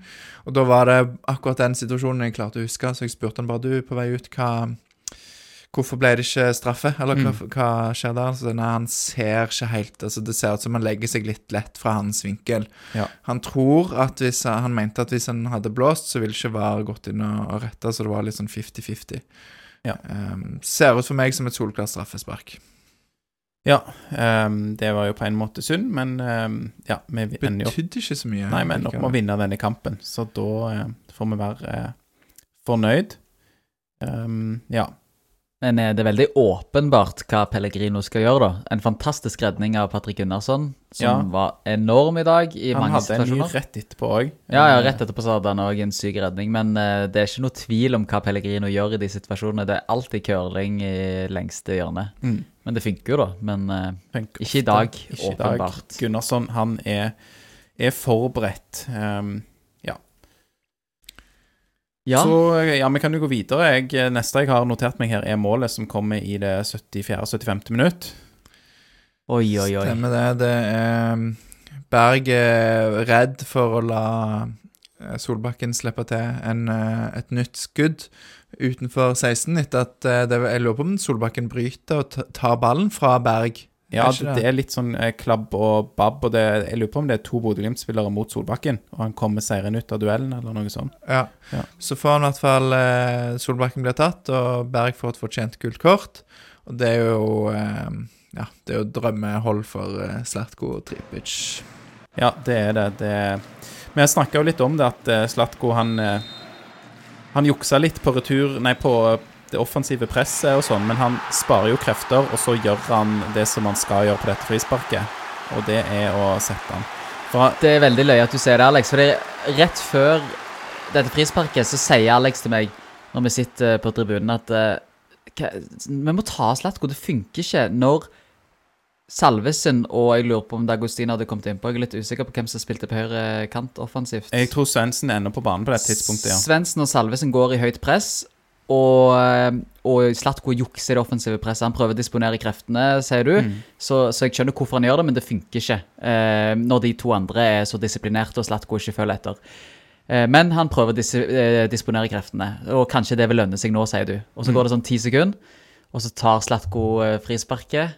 Og da var det akkurat den situasjonen jeg klarte å huske, så jeg spurte han bare du, på vei ut, hva Hvorfor ble det ikke straffe, eller hva, hva skjer der? Så nei, Han ser ikke helt altså Det ser ut som han legger seg litt lett fra hans vinkel. Ja. Han tror at hvis Han mente at hvis han hadde blåst, så ville ikke VAR gått inn og, og retta, så det var litt sånn 50-50. Ja. Um, ser ut for meg som et solklart straffespark. Ja, Um, det var jo på en måte synd, men um, ja, vi ender jo Betydde ikke så mye. Nei, vi ender opp med å vinne denne kampen, så da uh, får vi være uh, fornøyd. Um, ja. Men er det er veldig åpenbart hva Pellegrino skal gjøre, da. En fantastisk redning av Patrick Gunnarsson, som Ja. var enorm i dag i Han mange hadde en ny rett etterpå òg. Ja, ja, rett etterpå så hadde han òg en syk redning, men uh, det er ikke noe tvil om hva Pellegrino gjør i de situasjonene. Det er alltid curling i lengste hjørne. Mm. Men det funker jo, da. Men uh, Ikke i dag, Ikke i dag. åpenbart. Gunnarsson, han er, er forberedt. Ehm, ja. Så ja, vi kan jo gå videre. Jeg, eh, neste jeg har notert meg her, er målet som kommer i det 74.-75. minutt. Oi, oi, oi. Stemmer det. Det er um, Berg er redd for å la eh, Solbakken slippe til en, eh, et nytt skudd utenfor 16, etter at eh, det, Jeg lurer på om Solbakken bryter og tar ballen fra Berg. Ja, Er det, det? er litt sånn eh, klabb og babb, og det, jeg lurer på om det er to Bodø-Glimt-spillere mot Solbakken, og han kommer seirende ut av duellen, eller noe sånt. Ja. Ja. Så får han i hvert fall eh, Solbakken blir tatt, og Berg får et fortjent gult kort. Og det er jo eh, Ja, det er jo drømmehold for eh, Slatko Tripic. Ja, det er det. det Vi snakka jo litt om det, at eh, Slatko, han eh, Han juksa litt på retur Nei, på det offensive presset og sånn, men han sparer jo krefter, og så gjør han det som han skal gjøre på dette frisparket, og det er å sette han. For Det er veldig løye at du sier det, Alex. For det er rett før dette frisparket så sier Alex til meg, når vi sitter på tribunen, at eh, hva- vi må ta Slatko. Det funker ikke når Salvesen og jeg lurer på om Dagostin hadde kommet innpå. Jeg er litt usikker på hvem som spilte på høyre kant offensivt. jeg tror Svendsen ender på banen på det tidspunktet, ja. Svendsen og Salvesen går i høyt press, og, eh, og Slatko jukser det offensive presset. Han prøver å disponere kreftene, sier du. Mm. Så, så jeg skjønner hvorfor han gjør det, men det funker ikke. Eh, når de to andre er så disiplinerte og Slatko ikke følger etter. Eh, men han prøver å dis eh, disponere kreftene, og kanskje det vil lønne seg nå, sier du. Og så går det sånn ti sekunder, og så tar Slatko eh, frisparket.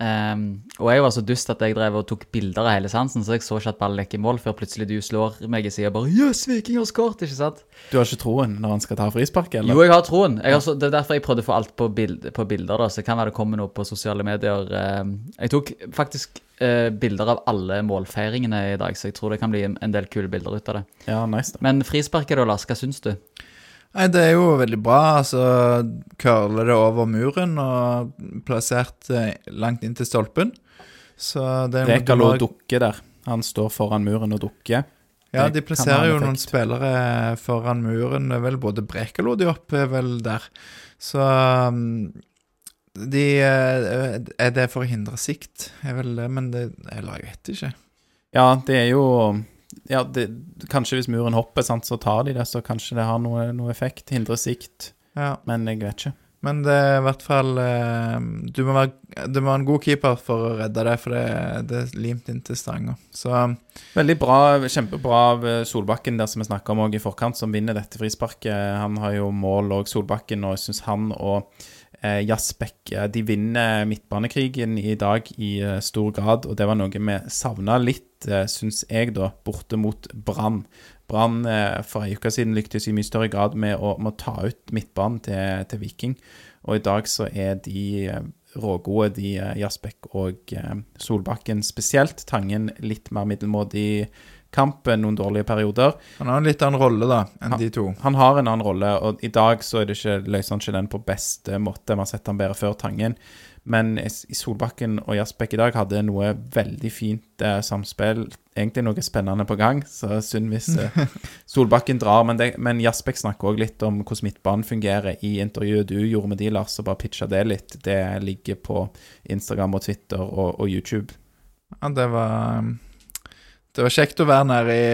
Um, og jeg var så dust at jeg drev og tok bilder av hele sansen, så jeg så ikke at ballen gikk i mål før plutselig du slår meg i sida bare Jøss, Viking har skåret! Ikke sant? Du har ikke troen når han skal ta frispark, eller? Jo, jeg har troen. Jeg har så, det er derfor jeg prøvde å få alt på, bild, på bilder. da, Så det kan være det kommer noe på sosiale medier. Eh, Jeg tok faktisk eh, bilder av alle målfeiringene i dag, så jeg tror det kan bli en en del kule bilder ut av det. Ja, nice da. Men frisparket da, Lars, hva syns du? Nei, det er jo veldig bra. Altså, curler det over muren og plassert eh, langt inn til stolpen. Så det Rekalo dukker der. Han står foran muren og dukker. Ja, de plasserer jo noen spillere foran muren. Vel både Brekalo de opp er vel der. Så um, de eh, Er det for å hindre sikt? Er vel det, men det Eller jeg vet ikke. Ja, det er jo Ja, det, kanskje hvis muren hopper, sant, så tar de det, så kanskje det har noe, noe effekt. Hindrer sikt. Ja. Men jeg vet ikke. Men det er i hvert fall eh, du, må være, du må være en god keeper for å redde det, for det, det er limt inntil stanga. Så Veldig bra, kjempebra av eh, Solbakken der som vi snakka om i forkant, som vinner dette frisparket. Han har jo mål og Solbakken, og jeg syns han og eh, Jasbekk eh, de vinner midtbanekrigen i dag i eh, stor grad, og det var noe vi savna litt, eh, syns jeg, da, borte mot Brann. Brann eh, for ei uke siden lyktes i mye større grad med å, med ta ut midtbanen til, til Viking, og i dag så er de rågode, de Jaspek og Solbakken spesielt. Tangen litt mer middelmådig kampen, noen dårlige perioder. han har en litt annen rolle, da, enn han, de to. Han har en annen rolle, og i dag så er det ikke, løser han ikke den på beste måte. Vi har sett han bedre før Tangen. Men Solbakken og Jasbekk i dag hadde noe veldig fint eh, samspill. Egentlig noe spennende på gang, så synd hvis eh, Solbakken drar. Men, det, men Jasbekk snakker òg litt om hvordan midtbanen fungerer i intervjuet du gjorde med de, Lars, og bare pitcha det litt. Det ligger på Instagram og Twitter og, og YouTube. ja, det var Det var kjekt å være nede i,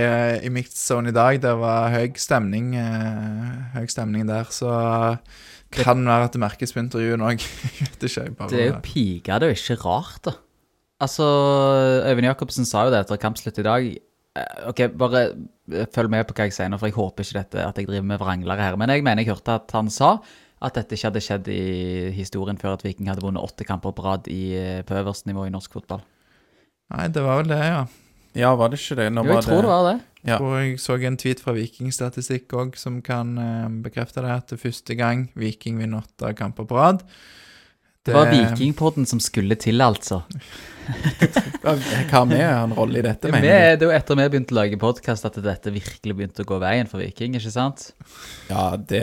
i mixed zone i dag. Det var høy stemning, uh, høy stemning der, så kan det, være at det merkes på intervjuet òg. det, Det er jo pika, det er jo ikke rart, da. Altså, Øyvind Jacobsen sa jo det etter kampslutt i dag. Eh, Ok, bare eh, følg med på hva jeg sier nå, for jeg håper ikke dette at jeg driver med vranglere her. Men jeg mener jeg hørte at han sa at dette ikke hadde skjedd i historien før at Viking hadde vunnet åtte kamper på rad i, på øverste nivå i norsk fotball. Nei, det var vel det, ja. Ja, var det ikke det? Nå Jo, jeg tror det var det. Ja. Og jeg så en tweet fra Vikingstatistikk òg som kan eh, bekrefte det, at det er første gang Viking vinner åtte kamper på rad. Det var Vikingpodden som skulle til, altså. Hva har vi en rolle i dette, mener du? det er jo etter vi begynte å lage podkast at dette virkelig begynte å gå veien for Viking, ikke sant? Ja, det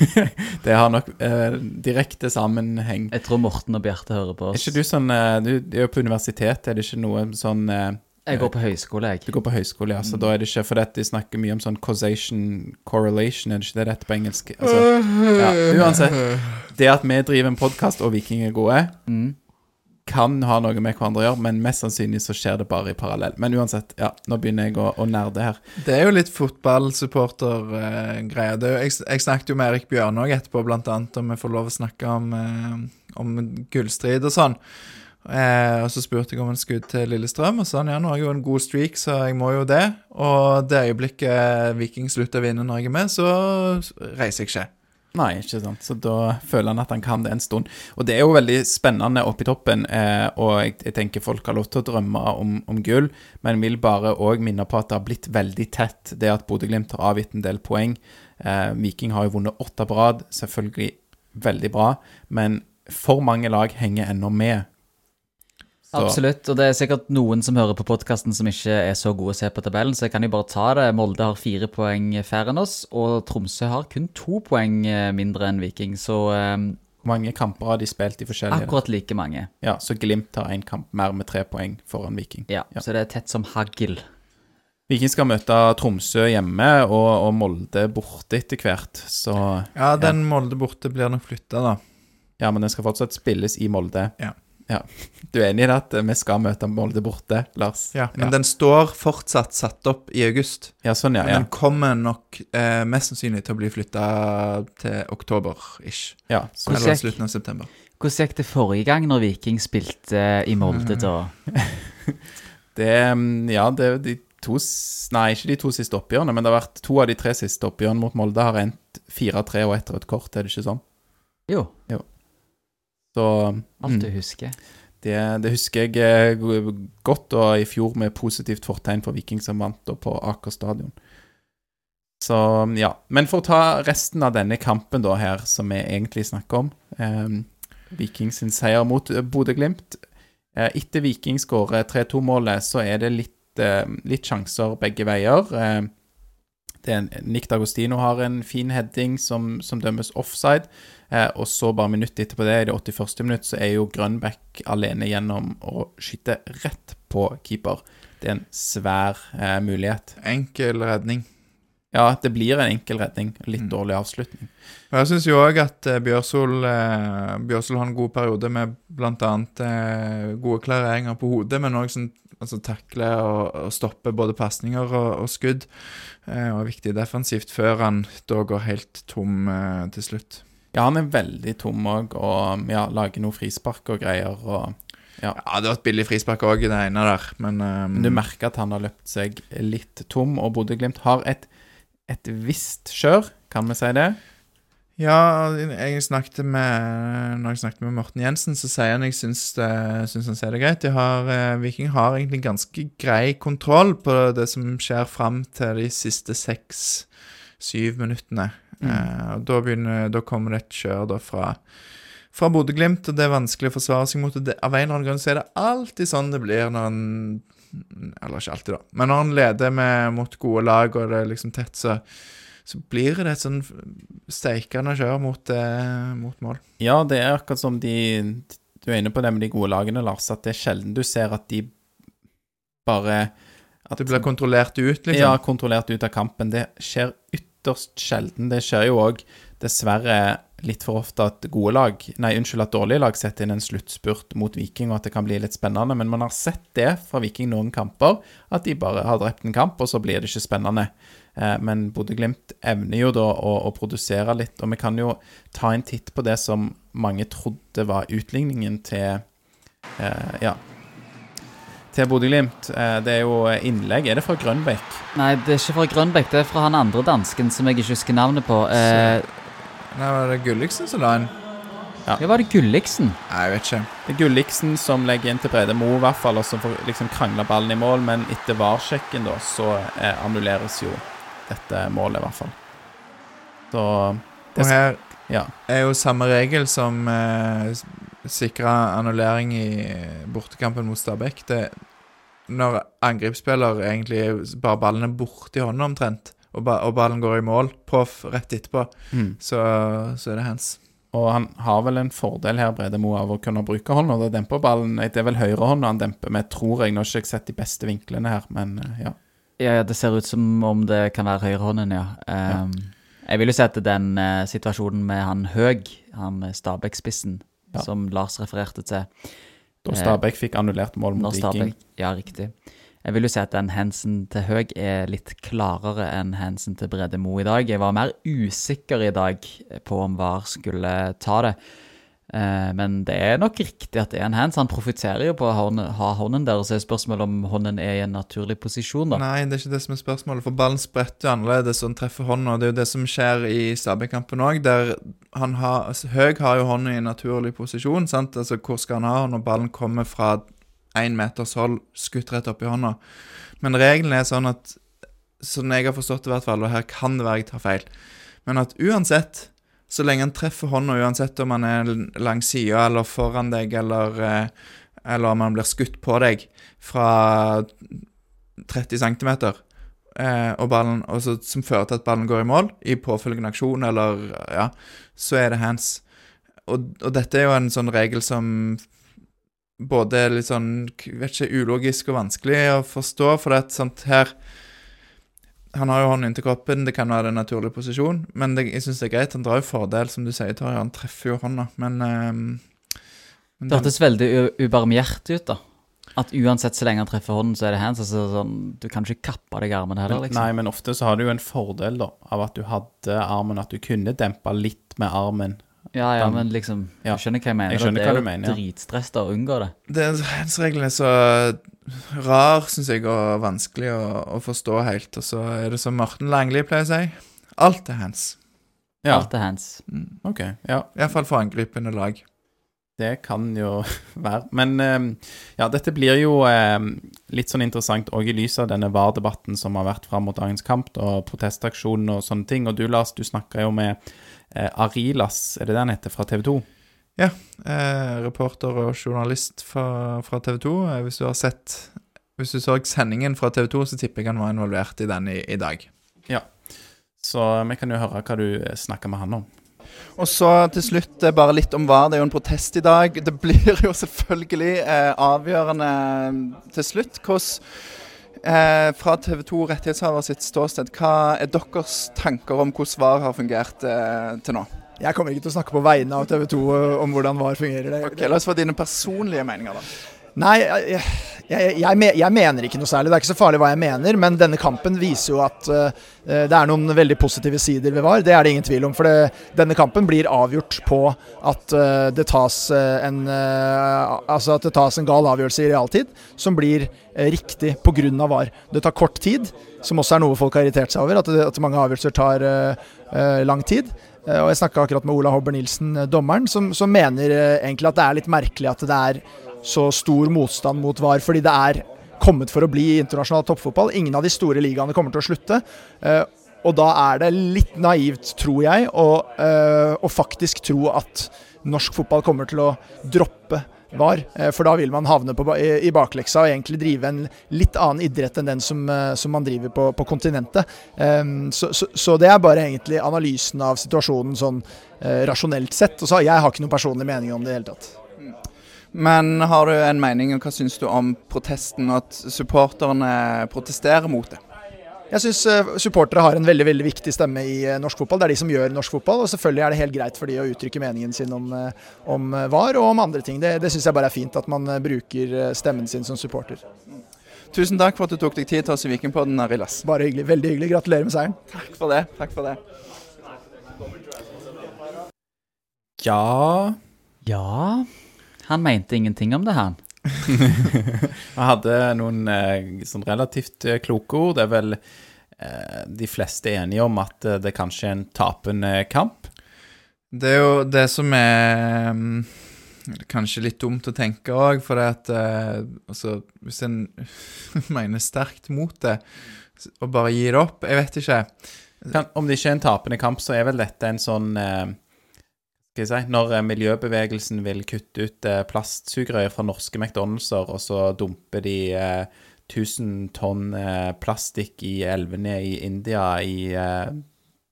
Det har nok eh, direkte sammenheng. Jeg tror Morten og Bjarte hører på oss. Er ikke du sånn eh, Du er jo på universitet, er det ikke noe sånn eh, Jeg går på høyskole, jeg. Du går på høyskole, ja, så da er det ikke For dette de snakker mye om sånn causation correlation, er det ikke det det på engelsk? Altså, ja, uansett. Det at vi driver en podkast og vikinger er gode, Mm. kan ha noe med hverandre å gjøre, men mest sannsynlig så skjer det bare i parallell. Men uansett, ja, nå begynner jeg å, å nerde her. Det er jo litt fotballsupporter-greier. Det er jeg, jeg snakket jo med Erik Bjørn også etterpå, blant annet, om vi får lov å snakke om, eh, om gullstrid og sånn. Eh, og så spurte jeg om han skulle til Lillestrøm, og sa han ja, nå har jeg jo en god streak, så jeg må jo det. Og det øyeblikket Viking slutter å vinne Norge med, så reiser jeg ikke. Nei, ikke sant. Så da føler han at han kan det en stund. Og det er jo veldig spennende oppi toppen, eh, og jeg, jeg tenker folk har lov til å drømme om, om gull, men vil bare òg minne på at det har blitt veldig tett, det at Bodø-Glimt har avgitt en del poeng. Eh, Viking har jo vunnet åtte på rad, selvfølgelig veldig bra, men for mange lag henger ennå med. Så- Absolutt, og det er sikkert noen som hører på podkasten som ikke er så gode å se på tabellen, så jeg kan jo bare ta det. Molde har fire poeng færre enn oss, og Tromsø har kun to poeng eh, mindre enn Viking, så eh, Hvor mange kamper har de spilt i forskjellige akkurat like mange. Ja, så Glimt har én kamp mer med tre poeng foran Viking. Ja, Ja. Så det er tett som hagl. Viking skal møte Tromsø hjemme og, og Molde borte etter hvert, så Ja, den Molde borte blir nok flytta, da. Ja, men den skal fortsatt spilles i Molde. Ja. Du er enig i at vi skal møte Molde borte, Lars? Ja, men den står fortsatt satt opp i august. Ja, sånn, ja. Men ja. den kommer nok eh, mest sannsynlig til å bli flytta til oktober-ish. ja så, Eller gikk- slutten av september. Hvordan gikk det forrige gang når Viking spilte i Molde, da? det mm, Ja, det er de to Nei, ikke de to siste oppgjørene, men det har vært to av de tre siste oppgjørene mot Molde har endt 4-3 og ett rødt kort, er det ikke sånn? Jo. Jo, Så alt mm, du husker. det, det husker jeg eh, godt, og i fjor med positivt fortegn for Viking som vant på Aker stadion. Så ja. Men for å ta resten av denne kampen da her, som vi egentlig snakker om eh, Viking sin seier mot eh, Bodø-Glimt. Eh, etter Viking skårer 3-2-målet, så er det litt, eh, litt sjanser begge veier. Eh, en, Nick D'Agostino har en fin heading som, som dømmes offside. Eh, og så bare minuttet etterpå det, i det 81. minutt, så er jo Grønbæk alene gjennom å skyte rett på keeper. Det er en svær eh, mulighet. Enkel redning. Ja, det blir en enkel redning. Litt Mm. dårlig avslutning. Jeg syns jo òg at eh, Bjørsol eh, Bjørsol har en god periode med bl.a. Eh, gode klareringer på hodet, men òg sånn altså takle og, og stoppe både pasninger og, og skudd. Eh, og er viktig defensivt før han da går helt tom eh, til slutt. Ja, han er veldig tom òg, og ja, lager noe frispark og greier. Og, Ja, ja, det var et billig frispark òg i det ene der, men, um... du merker at han har løpt seg litt tom, og Bodø-Glimt har et, et visst kjør, kan vi si det? Ja, jeg snakket med Når jeg snakket med Morten Jensen, så sier han jeg syns, syns han ser det greit. De har, eh, Viking har egentlig ganske grei kontroll på det som skjer fram til de siste seks-syv minuttene. Mm. Eh, og da, begynner, da kommer det et kjør da fra, fra Bodø-Glimt, og det er vanskelig å forsvare seg mot. Det, av en eller annen grunn så er det alltid sånn det blir når han Eller ikke alltid, da. Men når han leder med, mot gode lag, og det er liksom tett, så så blir det et sånn steikende kjør mot, eh, mot mål. Ja, det er akkurat som de Du er inne på det med de gode lagene, Lars, at det er sjelden du ser at de bare at Det blir kontrollert ut, liksom. Ja, kontrollert ut av kampen. Det skjer ytterst sjelden. Det skjer jo òg dessverre litt for ofte at gode lag, nei, unnskyld, at dårlige lag setter inn en sluttspurt mot Viking, og at det kan bli litt spennende. Men man har sett det fra Viking noen kamper, at de bare har drept en kamp, og så blir det ikke spennende. Eh, men Bodø-Glimt evner jo da å, å produsere litt, og vi kan jo ta en titt på det som mange trodde var utligningen til eh, Ja. Til Bodø-Glimt. Eh, det er jo innlegg. Er det fra Grønbekk? Nei, det er ikke fra Grønbekk, det er fra han andre dansken som jeg ikke husker navnet på. Eh, Nei, var det Gulliksen som la inn? ja, var det Gulliksen? Nei, jeg vet ikke. Det er Gulliksen som legger inn til Brede Mo, i hvert fall, og som får liksom krangla ballen i mål, men etter VAR-sjekken, da, så eh, annulleres jo dette målet, i hvert fall. Så det, Og her Ja. er jo samme regel som eh, sikra annullering i bortekampen mot Stabæk. Det når angrepsspiller egentlig bare ballen er borti hånda omtrent, og, ba, og ballen går i mål på f- rett etterpå, mm. så, så er det hands. Og han har vel en fordel her, Brede Mo, av å kunne bruke hånda. Det demper ballen. Det er vel høyrehånda han demper med, tror jeg. Nå har ikke jeg sett de beste vinklene her, men eh, ja. Ja, ja, det ser ut som om det kan være høyrehånden, ja. Um, Jeg vil jo si at den uh, situasjonen med han Høg, han Stabæk-spissen, Ja. som Lars refererte til Da Eh, Stabæk fikk annullert mål mot Viking. Ja, riktig. Jeg vil jo si at den Hansen til Høg er litt klarere enn Hansen til Brede Mo i dag. Jeg var mer usikker i dag på om VAR skulle ta det. Eh, men det er nok riktig at det hands. Han profitterer jo på å ha hånden, der, og så er spørsmålet om hånden er i en naturlig posisjon, da. Nei, det er ikke det som er spørsmålet, for ballen spretter jo annerledes, og den treffer hånda. Det er jo det som skjer i Stabæk-kampen òg, der han har altså, Høg har jo hånda i en naturlig posisjon. sant? Altså, Hvor skal han ha når ballen kommer fra én meters hold, skutt rett opp i hånda? Men regelen er sånn at Sånn jeg har forstått det, i hvert fall, og her kan det være jeg tar feil, men at uansett så lenge han treffer hånda, uansett om han er langs sida eller foran deg, eller, eh, eller om han blir skutt på deg fra 30 cm, eh, og ballen, også, som fører til at ballen går i mål i påfølgende aksjon, eller ja, så er det hands. Og, og dette er jo en sånn regel som både er litt sånn vet ikke, ulogisk og vanskelig å forstå, for det er et sånt her han har jo hånden inntil kroppen, det kan være en naturlig posisjon, men det, jeg syns det er greit. Han drar jo fordel, som du sier, Torje. Han treffer jo hånda, men, um, men Det hørtes veldig ubarmhjertig ut, da. At uansett så lenge han treffer hånden, så er det hands. Altså, sånn, du kan ikke kappe deg armen heller, liksom. Nei, men ofte så har du jo en fordel da, av at du hadde armen, at du kunne dempe litt med armen. Ja, ja, men liksom Ja. Du skjønner hva jeg mener? Jeg det er jo mener, ja. dritstress da å unngå det. det, hands-reglene er så rar, syns jeg, og vanskelig å, å forstå helt. Og så er det som Morten Langli pleier å si, alt er hands. Ja, Alt er hands. Mm. ok. Ja, Iallfall for angripende lag. det kan jo være. Men eh, ja, dette blir jo eh, litt sånn interessant òg i lys av denne VAR-debatten som har vært fram mot dagens kamp, og protestaksjonen og sånne ting. Og du, Lars, du snakka jo med eh, Arilas, er det det han heter, fra TV 2? Eh, reporter og journalist fra, fra TV 2. Eh, hvis du har sett Hvis du så sendingen fra TV 2, så tipper jeg han var involvert i den i, i dag. Så vi kan jo høre hva du eh, snakker med han om. Og så til slutt eh, bare litt om VAR. Det er jo en protest i dag. Det blir jo selvfølgelig eh, avgjørende til slutt. Hvordan eh, Fra TV 2 rettighetshaver sitt ståsted, hva er deres tanker om hvordan VAR har fungert eh, til nå? Jeg kommer ikke til å snakke på vegne av TV 2 om hvordan VAR fungerer. Det, Ok, La oss få dine personlige meninger, da. Nei, jeg, jeg, jeg, jeg mener ikke noe særlig. Det er ikke så farlig hva jeg mener, men denne kampen viser jo at uh, det er noen veldig positive sider ved VAR. Det er det ingen tvil om. For det, denne kampen blir avgjort på at uh, det tas eh, en eh, Altså at det tas en gal avgjørelse i realtid som blir uh, riktig pga. VAR. Det tar kort tid, som også er noe folk har irritert seg over. At, det, at mange avgjørelser tar eh, eh, lang tid. Eh, og Jeg snakka akkurat med Ola Hobber Nilsen, eh, dommeren, som, som mener eh, egentlig at det er litt merkelig at det er så stor motstand mot VAR, fordi det er kommet for å bli internasjonal toppfotball. Ingen av de store ligaene kommer til å slutte. Og da er det litt naivt, tror jeg, å faktisk tro at norsk fotball kommer til å droppe VAR. Eh, for da vil man havne på, i, bakleksa og egentlig drive en litt annen idrett enn den som, eh, som man driver på, på kontinentet. Eh, så, så, så det er bare egentlig analysen av situasjonen sånn eh, rasjonelt sett. Og så Jeg har ikke noen personlig mening om det i det hele tatt. Men har du en mening, og hva syns du om protesten og at supporterne protesterer mot det? Jeg syns supportere har en veldig veldig viktig stemme i eh, norsk fotball. Det er de som gjør norsk fotball. Og selvfølgelig er det helt greit for de å uttrykke meningen sin om, eh, om eh, VAR og om andre ting. Det, det syns jeg bare er fint at man eh, bruker eh, stemmen sin som supporter. Tusen takk for at du tok deg tid til oss i Vikingpodden, Arilas. Bare hyggelig. Veldig hyggelig. Gratulerer med seieren. Takk for det. Takk for det. Ja Ja Han mente ingenting om det, han. Jeg hadde noen eh, sånn relativt eh, kloke ord. Det er vel eh, de fleste enige om at det kanskje er en tapende kamp. Det er jo det som er mm, kanskje litt dumt å tenke òg, for det at altså, Hvis en mener sterkt mot det, og bare gir det opp Jeg vet ikke. Kan, om det ikke er en tapende kamp, så er vel dette en sånn eh, Skal jeg si Når eh, miljøbevegelsen vil kutte ut eh, plastsugerør fra norske McDonald'ser, og så dumper de eh, 1000 tonn eh, plastikk i elvene i India i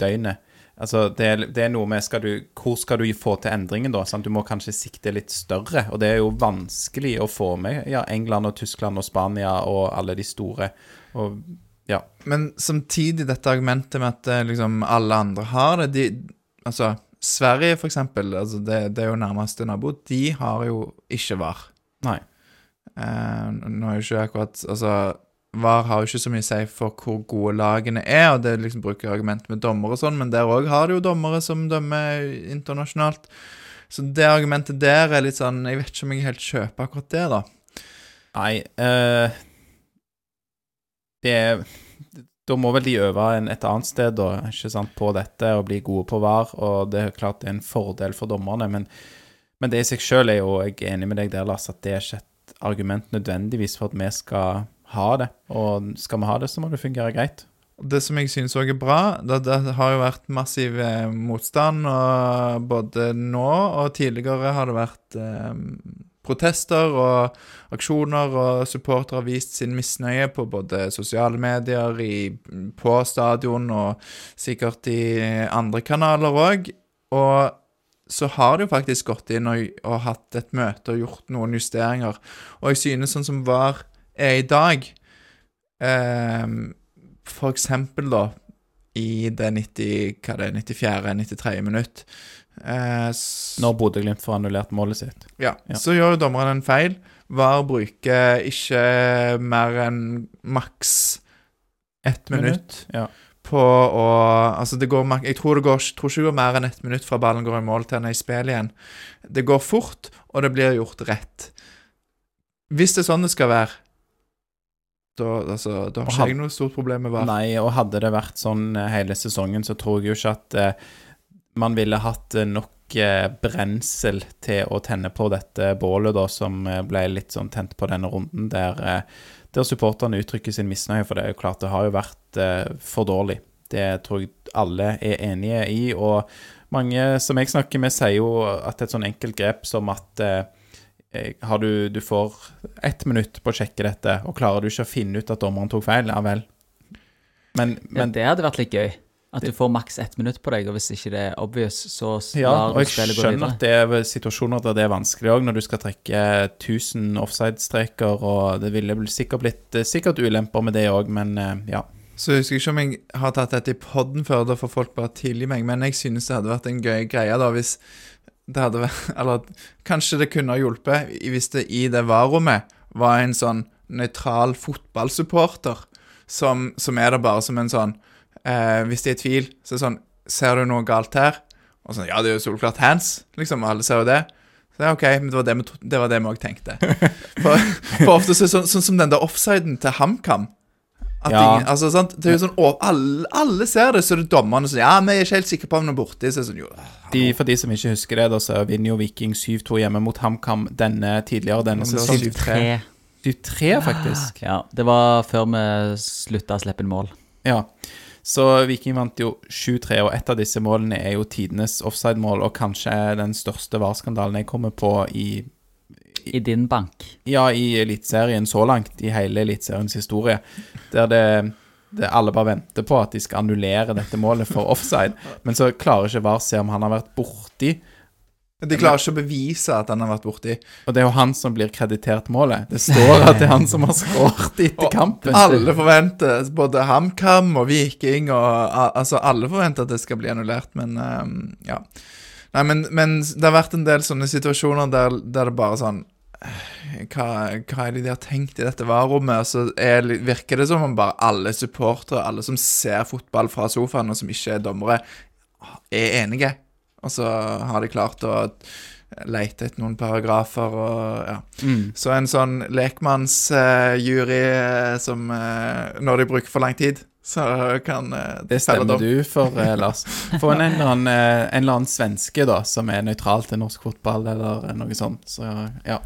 døgnet. Altså, det er, det er noe med skal du, Hvor skal du få til endringen, da? Sant? Du må kanskje sikte litt større. Og det er jo vanskelig å få med ja, England og Tyskland og Spania og alle de store. Og ja. Men samtidig dette argumentet med at liksom alle andre har det de, Altså, Sverige, for eksempel, altså det, det er jo nærmeste nabo, de har jo ikke VAR. Nei. Eh, nå er jo ikke akkurat Altså, VAR har jo ikke så mye å si for hvor gode lagene er, og det liksom bruker argument med dommere og sånn, men der òg har det jo dommere som dømmer internasjonalt. Så det argumentet der er litt sånn Jeg vet ikke om jeg helt kjøper akkurat det, da. Nei eh, Det er Da må vel de øve et annet sted da, sant, på dette og bli gode på VAR, og det er klart det er en fordel for dommerne, men, men det i seg sjøl er jo jeg er enig med deg der, Lars, at det er ikke et argument nødvendigvis for at vi skal ha det. Og skal vi ha det, så må det fungere greit. Det som jeg synes også er bra, det, det har jo vært massiv eh, motstand, og både nå og tidligere har det vært eh, protester og aksjoner, og supportere har vist sin misnøye på både sosiale medier, i, på stadion og sikkert i andre kanaler òg. Og så har de jo faktisk gått inn og, og hatt et møte og gjort noen justeringer. Og jeg synes sånn som VAR er i dag eh, For eksempel, da, i det 90, hva det er, 94., 93. minutt eh, Når Bodø-Glimt får annullert målet sitt. ja, Ja. så gjør jo dommeren en feil. VAR bruker ikke mer enn maks ett minutt Ja. på å Altså, det går Jeg tror det går, tror ikke det går mer enn ett minutt fra ballen går i mål til den er i spill igjen. Det går fort, og det blir gjort rett. Hvis det er sånn det skal være, da, altså, da har ikke jeg noe stort problem med VAR. Nei, og hadde det vært sånn hele sesongen, så tror jeg jo ikke at eh, man ville hatt eh, nok eh, brensel til å tenne på dette bålet, da, som eh, ble litt sånn tent på denne runden, der, der supporterne uttrykker sin misnøye. For det er jo klart, det har jo vært for dårlig. Det tror jeg alle er enige i. Og mange som jeg snakker med, sier jo at et sånn enkelt grep som at har du, du får ett minutt på å sjekke dette, og klarer du ikke å finne ut at dommeren tok feil, ja vel. Men, Ja, det hadde vært litt gøy. At du får maks ett minutt på deg, og hvis ikke det er obvious, så Ja, lar og du jeg spillet gå skjønner at det er situasjoner der det er vanskelig òg, når du skal trekke 1000 offside-streker, og det ville sikkert blitt eh, sikkert ulemper med det òg, men eh, ja. Så jeg husker ikke om jeg har tatt dette i podden før, da får folk bare tilgi meg, men jeg synes det hadde vært en gøy greie da hvis det hadde vært Eller kanskje det kunne ha hjulpet hvis det i det varerommet var en sånn nøytral fotballsupporter som, som er der bare som en sånn eh, Hvis de er i tvil, så er det sånn Ser du noe galt her? Og sånn Ja, det er jo soleklart hands, liksom. Alle ser jo det. Så ja, OK, men det var det vi, det var det vi òg tenkte. For, for ofte så er det sånn, sånn som den der offsiden til HamKam. At Ja. ingen, altså, sant? Det er jo sånn, å, alle, alle ser det, så er det dommerne som Ja, vi er ikke helt sikre på om han er borti. Så er det sånn, jo, De, for de som ikke husker det, da, så vinner jo Viking 7-2 hjemme mot HamKam denne tidligere denne det sesongen. 7-3. 7-3, faktisk. Ja, det var før vi slutta å slippe inn mål. Ja. Så Viking vant jo 7-3, og et av disse målene er jo tidenes offside-mål, og kanskje den største VAR-skandalen jeg kommer på i I din bank. Ja, i Eliteserien så langt, i hele Eliteseriens historie, der det, det alle bare venter på at de skal annullere dette målet for offside, men så klarer ikke VAR se om han har vært borti De klarer ikke å bevise at han har vært borti. Og det er jo han som blir kreditert målet. Det står at det er han som har skåret etter kampen. Alle forventer, både HamKam og Viking og Altså, alle forventer at det skal bli annullert, men um, ja. Nei, men, men det har vært en del sånne situasjoner der, der det bare sånn eh, hva, hva er det de har tenkt i dette varerommet? Og så er, virker det som om bare alle supportere, alle som ser fotball fra sofaen, og som ikke er dommere, er enige. Og så har de klart å lete etter noen paragrafer og ja. Mm. Så en sånn lekmannsjury som uh, Når de bruker for lang tid, så kan uh, Det stemmer du for, Lars. Få en eller annen, en eller annen svenske da, som er nøytral til norsk fotball, eller noe sånt. Så ja.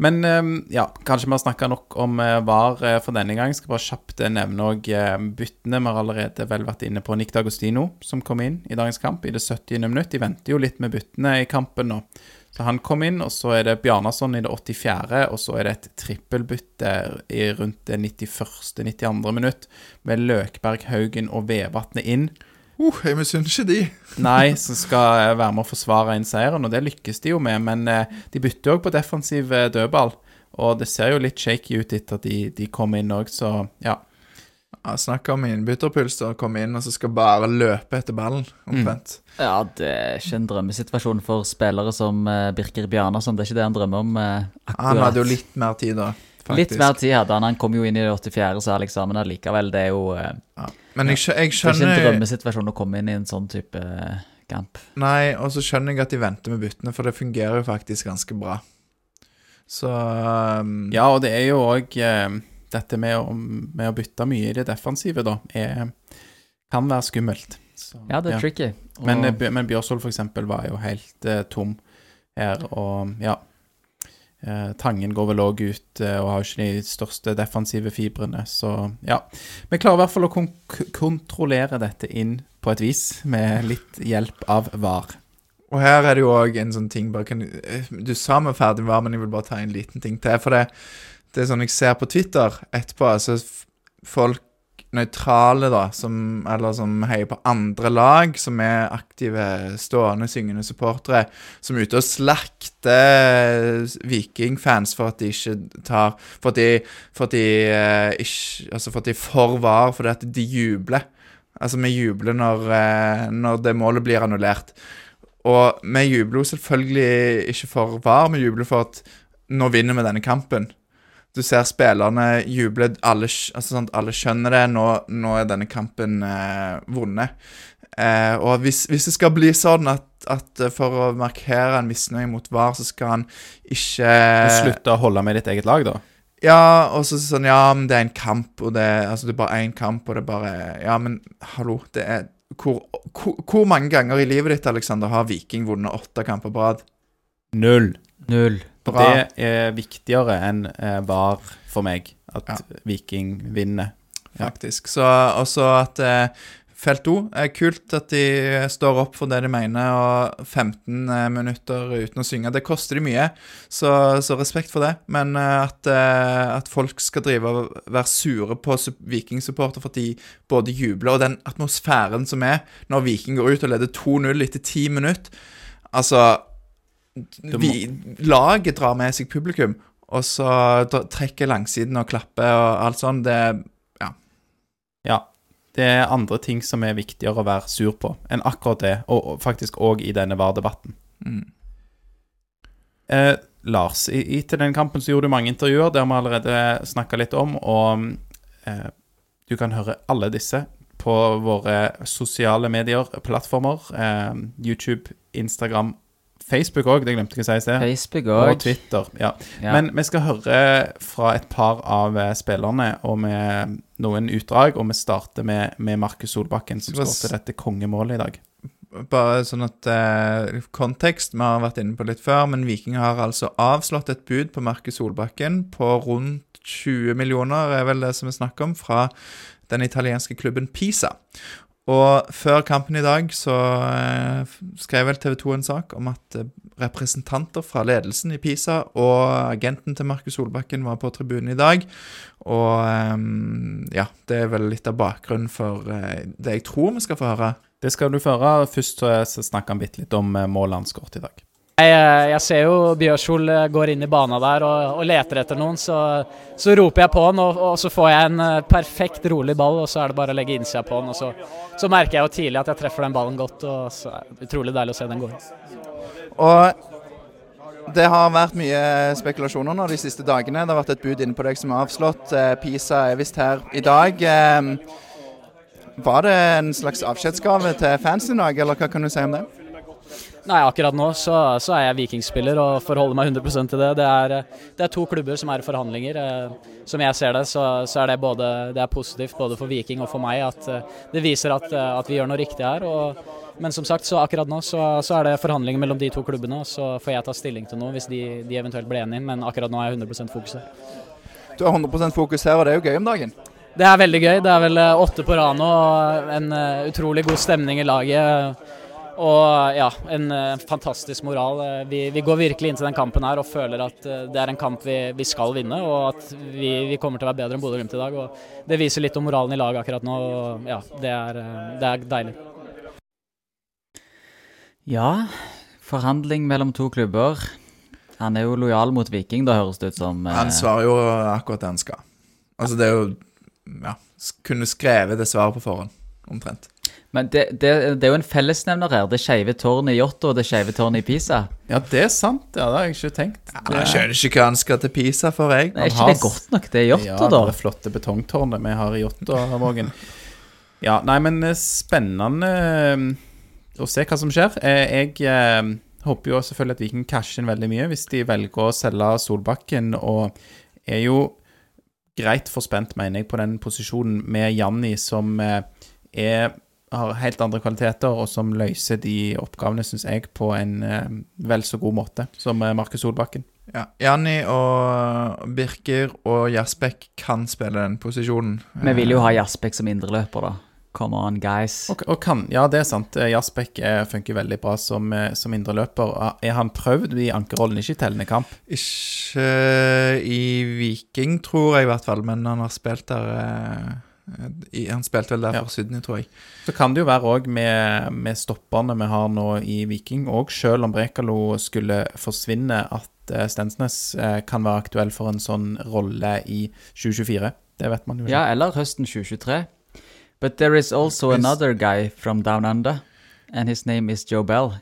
Men eh, ja, kanskje vi har snakka nok om eh, VAR eh, for denne gang. Skal bare kjapt eh, nevne òg byttene. Vi har allerede vel vært inne på Nick D'Agostino, som kom inn i dagens kamp i det 70. minutt. De venter jo litt med byttene i kampen nå. Så han kom inn, og så er det Bjarnason i det 84., og så er det et trippelbytte i rundt det 91., 92. minutt, med Løkberg, Haugen og Vevatnet inn. Uh, jeg misunner ikke de. Nei, som skal være med å forsvare inn seieren, og det lykkes de jo med. Men eh, de bytter òg på defensiv eh, dødball, og det ser jo litt shaky ut etter at de, de kom inn òg, så ja. Ja, Snakk om innbytterpuls. da, Komme inn og så skal bare løpe etter ballen, omtrent. Ja, det er ikke en drømmesituasjon for spillere som eh, Birker Bjarnason. Det er ikke det han drømmer om eh, akkurat. Han hadde jo litt mer tid da, faktisk. Litt mer tid hadde han. Han kom jo inn i det 84. Så Alex, men allikevel, det er jo eh, Ja. Men jeg, jeg skjønner Det er ikke en drømmesituasjon å komme inn i en sånn type eh, kamp. Nei, og så skjønner jeg at de venter med byttene, for det fungerer jo faktisk ganske bra. Så um, Ja, og det er jo òg eh, dette med å, med å bytte mye i det defensive, da, er, kan være skummelt. Så, Ja, det er tricky. Og, Men, men Bjørsvold for eksempel var jo helt uh, tom her, og ja. Eh, Tangen går vel òg ut eh, og har ikke de største defensive fibrene, så ja. Vi klarer i hvert fall å kon kontrollere dette inn på et vis, med litt hjelp av VAR. Og her er det jo òg en sånn ting kan, eh, Du sa vi er ferdig var, men jeg vil bare ta en liten ting til. For det, det er sånn jeg ser på Twitter etterpå, altså folk nøytrale, da, som, eller som heier på andre lag, som er aktive, stående, syngende supportere, som er ute og slakter Viking-fans for at de ikke tar For at de, for at de eh, ikke Altså for at de forvarer fordi at de jubler. Altså, vi jubler når, eh, når det målet blir annullert. Og vi jubler jo selvfølgelig ikke for VAR, vi jubler for at nå vinner vi denne kampen. Du ser spillerne juble, alle, altså sant, alle skjønner det. Nå, nå er denne kampen eh, vunnet. Eh, og hvis, hvis det skal bli sånn at, at eh, for å markere en misnøye mot VAR, så skal han ikke Slutte å holde med ditt eget lag, da. Ja, og så sånn Ja, men det er en kamp, og det, altså, det er bare én kamp, og det er bare Ja, men hallo, det er hvor, hvor, hvor mange ganger i livet ditt, Alexander, har Viking vunnet åtte kamper på rad? Null. Null. Bra. Det er viktigere enn eh, VAR for meg, at Ja. Viking vinner. Ja. faktisk. Så også at eh, Felt O er kult at de står opp for det de mener, og 15 eh, minutter uten å synge. Det koster de mye, så, så respekt for det. Men at, at folk skal drive og være sure på sup- Viking-supporter for at de både jubler, og den atmosfæren som er når Viking går ut og leder 2-0 etter 10 minutter Altså må- vi, Laget drar med seg publikum, og så trekker langsiden og klapper og alt sånt. Det Ja. Det er andre ting som er viktigere å være sur på enn akkurat det, og, faktisk òg i denne VAR-debatten. mm. Eh, Lars, i, etter den kampen så gjorde du mange intervjuer, det har vi allerede snakka litt om, og eh, du kan høre alle disse på våre sosiale medier, plattformer. Eh, YouTube, Instagram, Facebook òg, det glemte jeg å si i sted. Facebook Og. Twitter. ja. Ja. Men vi skal høre fra et par av eh, spillerne og med noen utdrag, og vi starter med, med Markus Solbakken, som skåret dette kongemålet i dag. Bare sånn at eh, Kontekst vi har vært inne på litt før, men Viking har altså avslått et bud på Markus Solbakken på rundt 20 millioner, er vel det som vi snakker om, fra den italienske klubben Pisa. Og før kampen i dag så eh, skrev vel TV 2 en sak om at eh, representanter fra ledelsen i Pisa, og agenten til Markus Solbakken var på tribunen i dag. Og ehm, ja, det er vel litt av bakgrunnen for eh, det jeg tror vi skal få høre. Det skal du få høre. Først snakker han bitte litt om eh, målet han skåret i dag. Jeg, eh, jeg ser jo Bjørshol eh, går inn i bana der og, og leter etter noen, så, så roper jeg på han, og, og så får jeg en eh, perfekt rolig ball, og så er det bare å legge innsida på han. Og så, så merker jeg jo tidlig at jeg treffer den ballen godt, og så er det utrolig deilig å se den gå. Og det har vært mye spekulasjoner nå de siste dagene. Det har vært et bud inne på deg som er avslått. Pisa er visst her i dag. Var det en slags avskjedsgave til fansen i dag, eller hva kan du si om det? Nei, akkurat nå så, så er jeg vikingspiller og forholder meg 100% til det. Det er, det er to klubber som er i forhandlinger. Eh, Som jeg ser det, så, så er det både det er positivt både for Viking og for meg at eh, det viser at, eh, at vi gjør noe riktig her. Og, men som sagt, så akkurat nå så, så er det forhandlinger mellom de to klubbene. og Så får jeg ta stilling til noe hvis de, de eventuelt blir enige, men akkurat nå er jeg 100 fokus her. Du har 100 fokus her, og det er jo gøy om dagen. Det er veldig gøy. Det er vel åtte på rad nå. og En utrolig god stemning i laget. Og ja, en eh, fantastisk moral. Eh, Vi, vi går virkelig inn til den kampen her og føler at eh, det er en kamp vi, vi skal vinne, og at vi, vi kommer til å være bedre enn Bodø-Glimt i dag. og Det viser litt om moralen i laget akkurat nå. og ja, Det er, det er deilig. Ja, forhandling mellom to klubber. Han er jo lojal mot Viking, da høres det ut som. eh, Han svarer jo akkurat det han skal. Altså, det er jo Ja, kunne skrevet det svaret på forhånd, omtrent. Men det, det, det er jo en fellesnevner her. Det skeive tårnet i Jotto og det skeive tårnet i Pisa. Ja, det er sant. Ja, det har jeg ikke tenkt. Jeg skjønner ikke hva han skal til Pisa for, jeg. Er ikke har- det godt nok, det i Jotto, ja, da? det flotte betongtårnet vi har i Jotto, Morgen. Ja, nei, men eh, spennende eh, å se hva som skjer. Eh, Jeg håper jo selvfølgelig at Viking casher inn veldig mye hvis de velger å selge Solbakken, og er jo greit forspent, mener jeg, på den posisjonen med Janni, som er har helt andre kvaliteter, og som løser de oppgavene, syns jeg, på en eh, vel så god måte som eh, Markus Solbakken. Ja, Janni og Birker og Jasbekk kan spille den posisjonen. Vi vil jo ha Jasbekk som indreløper, da. Come on, guys. Og, og kan, ja, det er sant. Jaspek Jasbekk eh, funker veldig bra som, eh, som indreløper. Ah, Er han prøvd i ankerrollen, ikke i tellende kamp? Ikke i Viking, tror jeg i hvert fall, men han har spilt der eh, Han spilte vel der Ja. for Sydney, tror jeg. Så kan det jo være òg med, med stopperne vi har nå i Viking, og selv om Brekalo skulle forsvinne, at eh, Stensnes eh, kan være aktuell for en sånn rolle i 2024. Det vet man jo ikke. Ja, eller høsten 2023. But there is also another guy from down under, and his name is Joe Bell.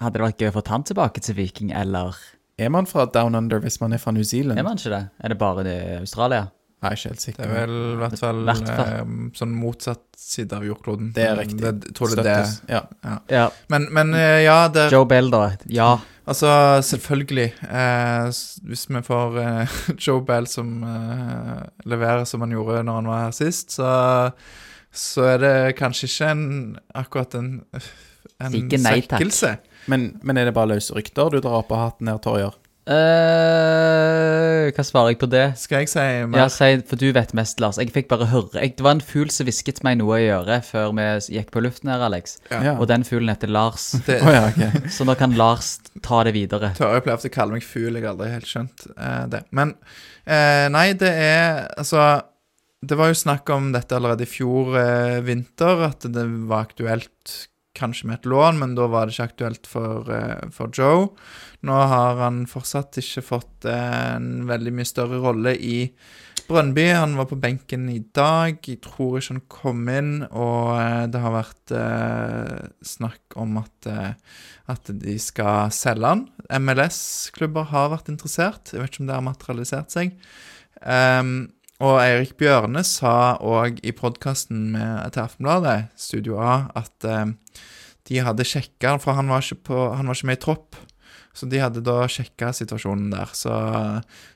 Hadde det vært gøy å få han tilbake til Viking, eller Er man fra Down Under hvis man er fra New Zealand? er man ikke det? Er det bare det i Australia? Jeg er ikke helt sikker. Det er vel i hvert fall eh, sånn motsatt side av jordkloden. Det er riktig. Det, tror det det. Ja. Ja. Ja. Men, men eh, ja, det Joe Bell, da. Ja. Altså, selvfølgelig. Eh, hvis vi får eh, Joe Bell som eh, leverer som han gjorde når han var her sist, så, så er det kanskje ikke en, akkurat en, en nei svekkelse. Men, men er det bare løse rykter du drar opp av hatten her, Torjer? Eh, hva svarer jeg på det? Skal jeg si mer? Ja, si, for du vet mest, Lars. Jeg fikk bare høre. Jeg, det var en fugl som hvisket meg noe i øret før vi gikk på luften her, Alex. Ja. Og den fuglen heter Lars. Det, Oh, ja, okay. Så nå kan Lars ta det videre. Tørre pleier ofte å kalle meg fugl, jeg har aldri helt skjønt uh, det. Men uh, nei, det er altså Det var jo snakk om dette allerede i fjor vinter, at det var aktuelt kanskje med et lån, men da var det ikke aktuelt for, eh, for Joe. Nå har han fortsatt ikke fått eh, en veldig mye større rolle i Brønnby. Han var på benken i dag. Jeg tror ikke han kom inn, og eh, det har vært eh, snakk om at at de skal selge han. MLS-klubber har vært interessert. Jeg vet ikke om det har materialisert seg. Ehm, og Eirik Bjørne sa òg i podkasten til Aftenbladet, Studio A, at eh, de hadde sjekka For han var, på, han var ikke med i tropp. Så de hadde da sjekka situasjonen der. Så,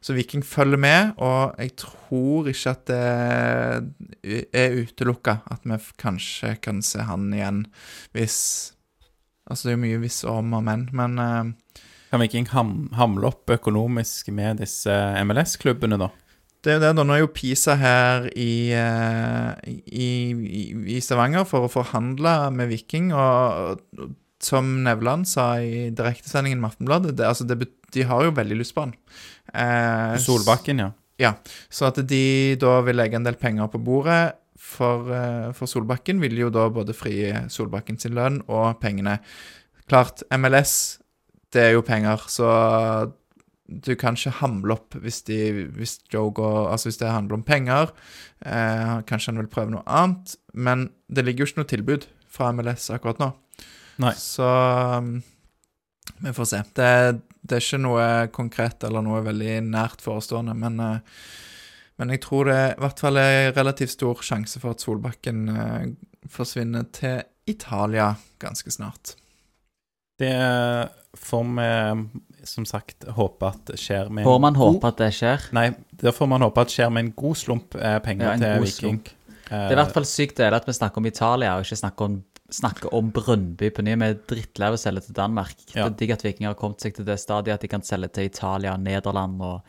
så Viking følger med, og jeg tror ikke at det er utelukka at vi kanskje kan se han igjen hvis Altså, det er jo mye hvis om og men, men eh, Kan Viking ham, hamle opp økonomisk med disse MLS-klubbene, da? Det er jo det. da, Nå er jo Pisa her i, eh, i, i, i Stavanger for å forhandle med Viking, og, og som Nevland sa i direktesendingen med Aftenbladet, det, altså det, de har jo veldig lyst på han. Eh, Solbakken, ja. ja, så at de da vil legge en del penger på bordet for, eh, for Solbakken, vil jo da både fri Solbakken sin lønn og pengene. Klart, MLS, det er jo penger, så du kan ikke hamle opp hvis, de, hvis går Altså hvis det handler om penger. Eh, kanskje han vil prøve noe annet, men det ligger jo ikke noe tilbud fra MLS akkurat nå. Nei. Så um, vi får se. Det, det er ikke noe konkret eller noe veldig nært forestående, men, eh, men jeg tror det i hvert fall er relativt stor sjanse for at Solbakken eh, forsvinner til Italia ganske snart. Det får vi som sagt håpe at skjer med Får man håpe at det skjer? Nei, da får man håpe at skjer med en god slump eh, penger Ja, til Viking. slump. Det er i hvert fall sykt at vi snakker om Italia, og ikke snakker om, snakker om Brøndby på ny. Vi er drittlei av å selge til Danmark. Ja. Det er digg at Viking har kommet seg til det stadiet at de kan selge til Italia, Nederland og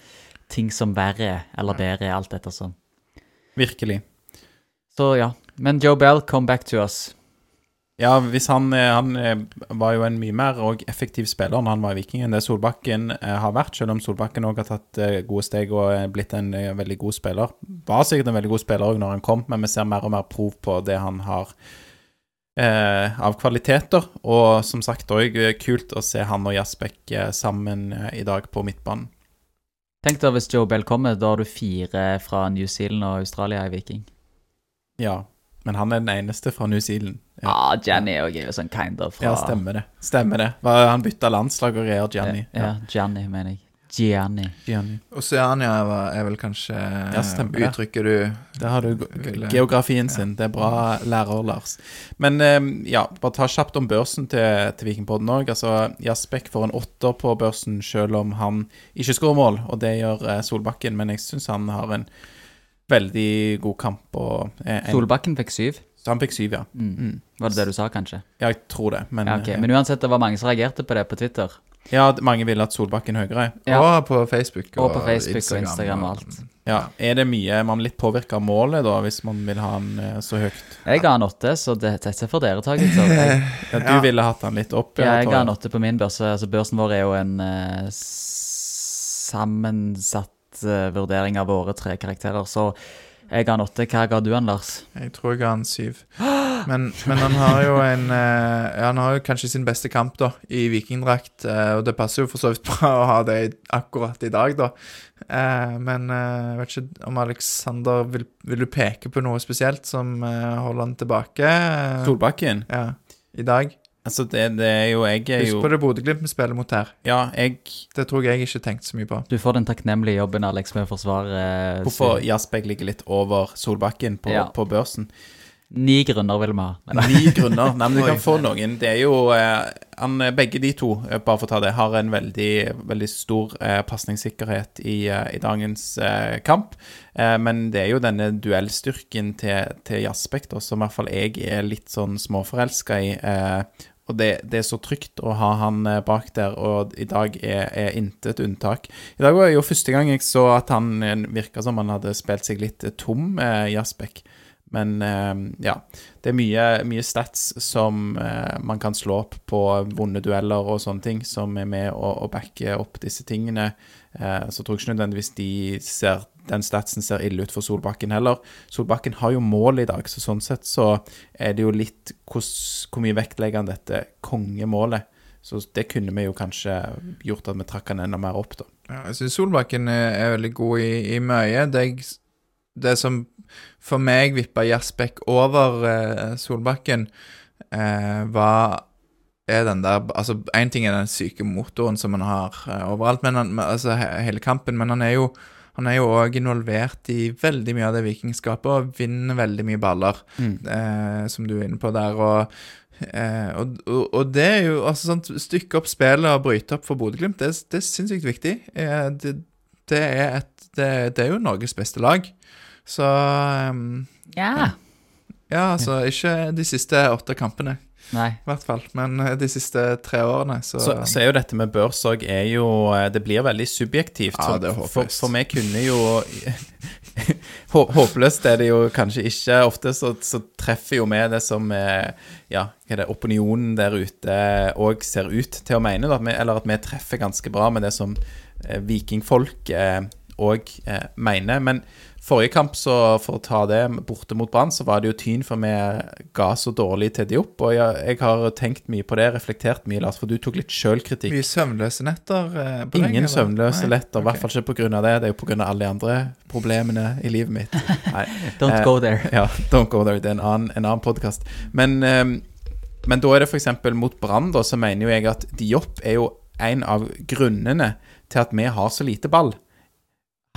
ting som verre eller bedre, alt ettersom. Virkelig. Så ja. Men Joe Bell, come back to us. Ja, hvis han, eh, han eh, var jo en mye mer effektiv spiller når han var i Viking enn det Solbakken eh, har vært, selv om Solbakken òg har tatt gode steg og blitt en veldig god spiller. Var sikkert en veldig god spiller òg når han kom, men vi ser mer og mer prov på det han har eh, av kvaliteter. Og som sagt òg kult å se han og Jasbekk sammen i dag på midtbanen. Tenk deg hvis Joe Bell kommer, da har du fire fra New Zealand og Australia i Viking. Ja, men han er den eneste fra New Zealand. Ja, ah, Gianni er jo sånn kind of fra Ja, stemmer det. Stemmer det. Han bytta landslag og reer Gianni. Ja, Gianni, mener jeg. Gianni. Gianni. Oceania er, vel- kanskje Ja, stemmer uttrykket du Der har du geografien sin. Det er bra lærer, Lars. Men eh, ja, bare ta kjapt om børsen til, til Vikingpodden òg. Altså, Jasbekk får en åtter på børsen selv om han ikke skårer mål, og det gjør eh, Solbakken. Men jeg syns han har en veldig god kamp. Og, eh, en, Solbakken fikk syv. Så han fikk syv, ja. Mm. Mm. Var det det du sa, kanskje? Ja, jeg tror det. Men, Ja, ok. eh, Men uansett, det var mange som reagerte på det på Twitter. ja, mange ville at Solbakken høyere. Ja. Og på Facebook Og på Facebook og Instagram og alt. Ja, Er det mye man litt påvirker av målet, da, hvis man vil ha han eh, så høyt? Jeg ga en åtte, så det, dette er for dere, tagelser. Ja, du Ja. ville hatt han litt opp? ja, jeg Tore? ga en åtte på min børse. Altså, børsen vår er jo en uh, sammensatt vurdering av våre tre karakterer, så jeg ga han åtte. Hva ga du han, Lars? Jeg tror jeg ga han syv. Men, men han har jo en eh, ja, Han har jo kanskje sin beste kamp da i vikingdrakt, eh, og det passer jo for så vidt bra å ha det akkurat i dag, da. Eh, men eh, jeg vet ikke om Alexander vil, vil du peke på noe spesielt som eh, holder han tilbake? Eh, Solbakken? Ja, i dag. Altså, det, det er jo Jeg er Husk på det Bodø-Glimt vi spiller mot her. Ja, jeg Det tror jeg ikke tenkte så mye på. Du får den takknemlige jobben, Alex, med å forsvare eh, Hvorfor Syv. Jasbekk ligger litt over Solbakken på, Ja. på børsen. Ni grunner vil vi ha. Men, Ni grunner. Nei, men du kan få noen. Det er jo eh, han, Begge de to, eh, bare for å ta det, har en veldig, veldig stor eh, pasningssikkerhet i, eh, i dagens eh, kamp. Eh, men det er jo denne duellstyrken til, til Jasbekk da, som i hvert fall jeg er litt sånn småforelska i. Eh, og det, det er så trygt å ha han eh, bak der, og i dag er, er intet unntak. I dag var det jo første gang jeg så at han eh, virka som han hadde spilt seg litt eh, tom, eh, Jasbek. Men eh, ja, det er mye, mye stats som eh, man kan slå opp på vonde dueller og sånne ting, som er med å, å backe opp disse tingene. Eh, så tror jeg ikke nødvendigvis de ser, den statsen ser ille ut for Solbakken heller. Solbakken har jo mål i dag, så sånn sett så er det jo litt hvor mye vektlegger han dette kongemålet. Så det kunne vi jo kanskje gjort at vi trakk han enda mer opp, da. Ja, jeg syns Solbakken er, veldig god i, i mye. Det, det som for meg vippa Jaspek over eh, Solbakken, eh, var er den der Altså, én ting er den syke motoren som han har eh, overalt, men han, altså he, hele kampen, men han er jo han er jo òg involvert i veldig mye av det vikingskapet og vinner veldig mye baller, eh, som du er inne på der. og Eh, og, og, og det er jo altså sånn Stykke opp spillet og bryte opp for Bodø-Glimt, det, det er sinnssykt viktig. Eh, det, det, er et, det, det er jo Norges beste lag. Så ehm, ja. Ja, altså ikke de siste åtte kampene, Nei. i hvert fall. Men eh, de siste tre årene, så, Så, så er jo dette med børs òg er jo eh, Det blir veldig subjektivt. Ja, det er for, håpløst. for vi kunne jo hå håpløst er det jo kanskje ikke. Ofte så, så treffer jo vi det som eh, ja, hva er det, opinionen der ute òg ser ut til å mene. Da, eller at vi treffer ganske bra med det som vikingfolk òg mener. Men forrige kamp, så for å ta det borte mot Brann, så var det jo tyn for vi ga så dårlig til de opp. Og jeg, jeg har tenkt mye på det, reflektert mye, Lars, for du tok litt sjølkritikk. Mye søvnløse netter eh, på deg, Ingen eller? søvnløse netter, i ok. hvert fall ikke pga. det. Det er jo pga. alle de andre problemene i livet mitt. Nei. Don't Eh, go there. Ja, don't go there. Det er en annen, en annen podkast. Men, eh, men da er det f.eks. mot Brann, da, så mener jo jeg at Diop er jo en av grunnene til at vi har så lite ball.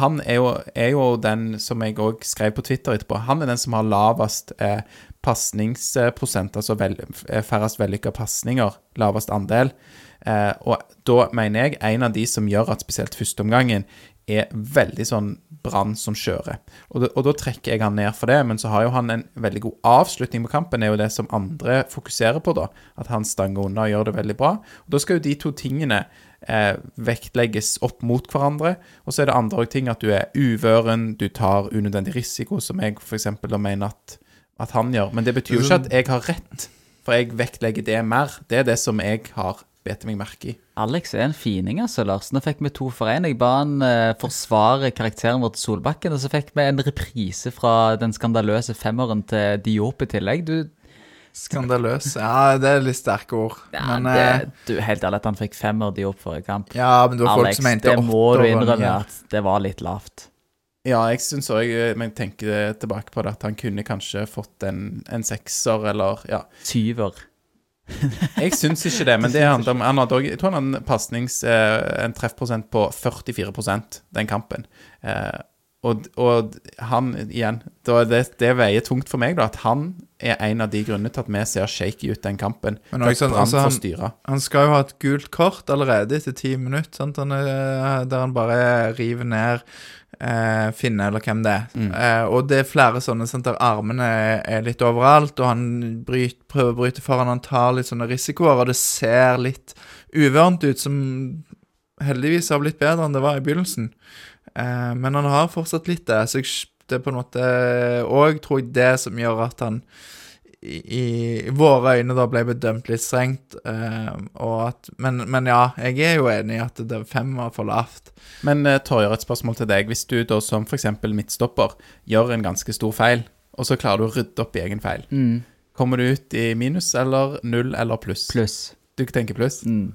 Han er jo, er jo den som jeg òg skrev på Twitter etterpå, han er den som har lavest eh, pasningsprosent, altså vel, eh, færrest vellykka pasninger, lavest andel. Eh, og da mener jeg en av de som gjør at spesielt førsteomgangen er veldig sånn brann som kjører. Og, og da trekker jeg han ned for det, men så har jo han en veldig god avslutning på kampen, er jo det som andre fokuserer på, da. At han stanger unna og gjør det veldig bra. Og da skal jo de to tingene eh, vektlegges opp mot hverandre. Og så er det andre ting at du er uvøren, du tar unødvendig risiko, som jeg f.eks. mener at, at han gjør. Men det betyr jo ikke at jeg har rett, for jeg vektlegger det mer. Det er det som jeg har bedt meg merke i. Alex er en fining, altså, Lars. Nå fikk vi to for én. Jeg ba han eh, forsvare karakteren vår til Solbakken, og så fikk vi en reprise fra den skandaløse femmeren til Diop i tillegg. Du, Skandaløs. Ja, det er litt sterke ord. ja, men eh, det, du helt ærlig at han fikk femmer Diop forrige kamp. Ja, men det var folk Alex, som mente det må du innrømme at det var litt lavt. Ja, jeg syns òg Men jeg tenker tilbake på det at han kunne kanskje fått en, en sekser, eller Ja. Syver. Jeg syns ikke det, men det handler om Han hadde Jeg tror han hadde en pasnings... Eh, en treffprosent på 44% den kampen. Eh, og, og han, igjen er det, det veier tungt for meg, da, at han er en av de grunnene til at vi ser shaky ut den kampen. Men også sånn, altså, han- Han skal jo ha et gult kort allerede etter ti minutter, sant? Han er, der han bare river ned eh, Finne, eller hvem det er. Mm. Eh, og det er flere sånne sant, der armene er, er litt overalt, og han bryt, prøver å bryte foran, han tar litt sånne risikoer, og det ser litt uvørent ut, som heldigvis har blitt bedre enn det var i begynnelsen. Eh, men han har fortsatt litt det, så jeg, det er på en måte òg, tror jeg, det som gjør at han i, i våre øyne da ble bedømt litt strengt. eh, og at, men, men ja, jeg er jo enig i at det fem var for lavt. Men uh, Torjer, et spørsmål til deg. Hvis du da som f.eks. midtstopper gjør en ganske stor feil, og så klarer du å rydde opp i egen feil, Mm. kommer du ut i minus eller null eller pluss? Pluss. Du tenker pluss? Mm.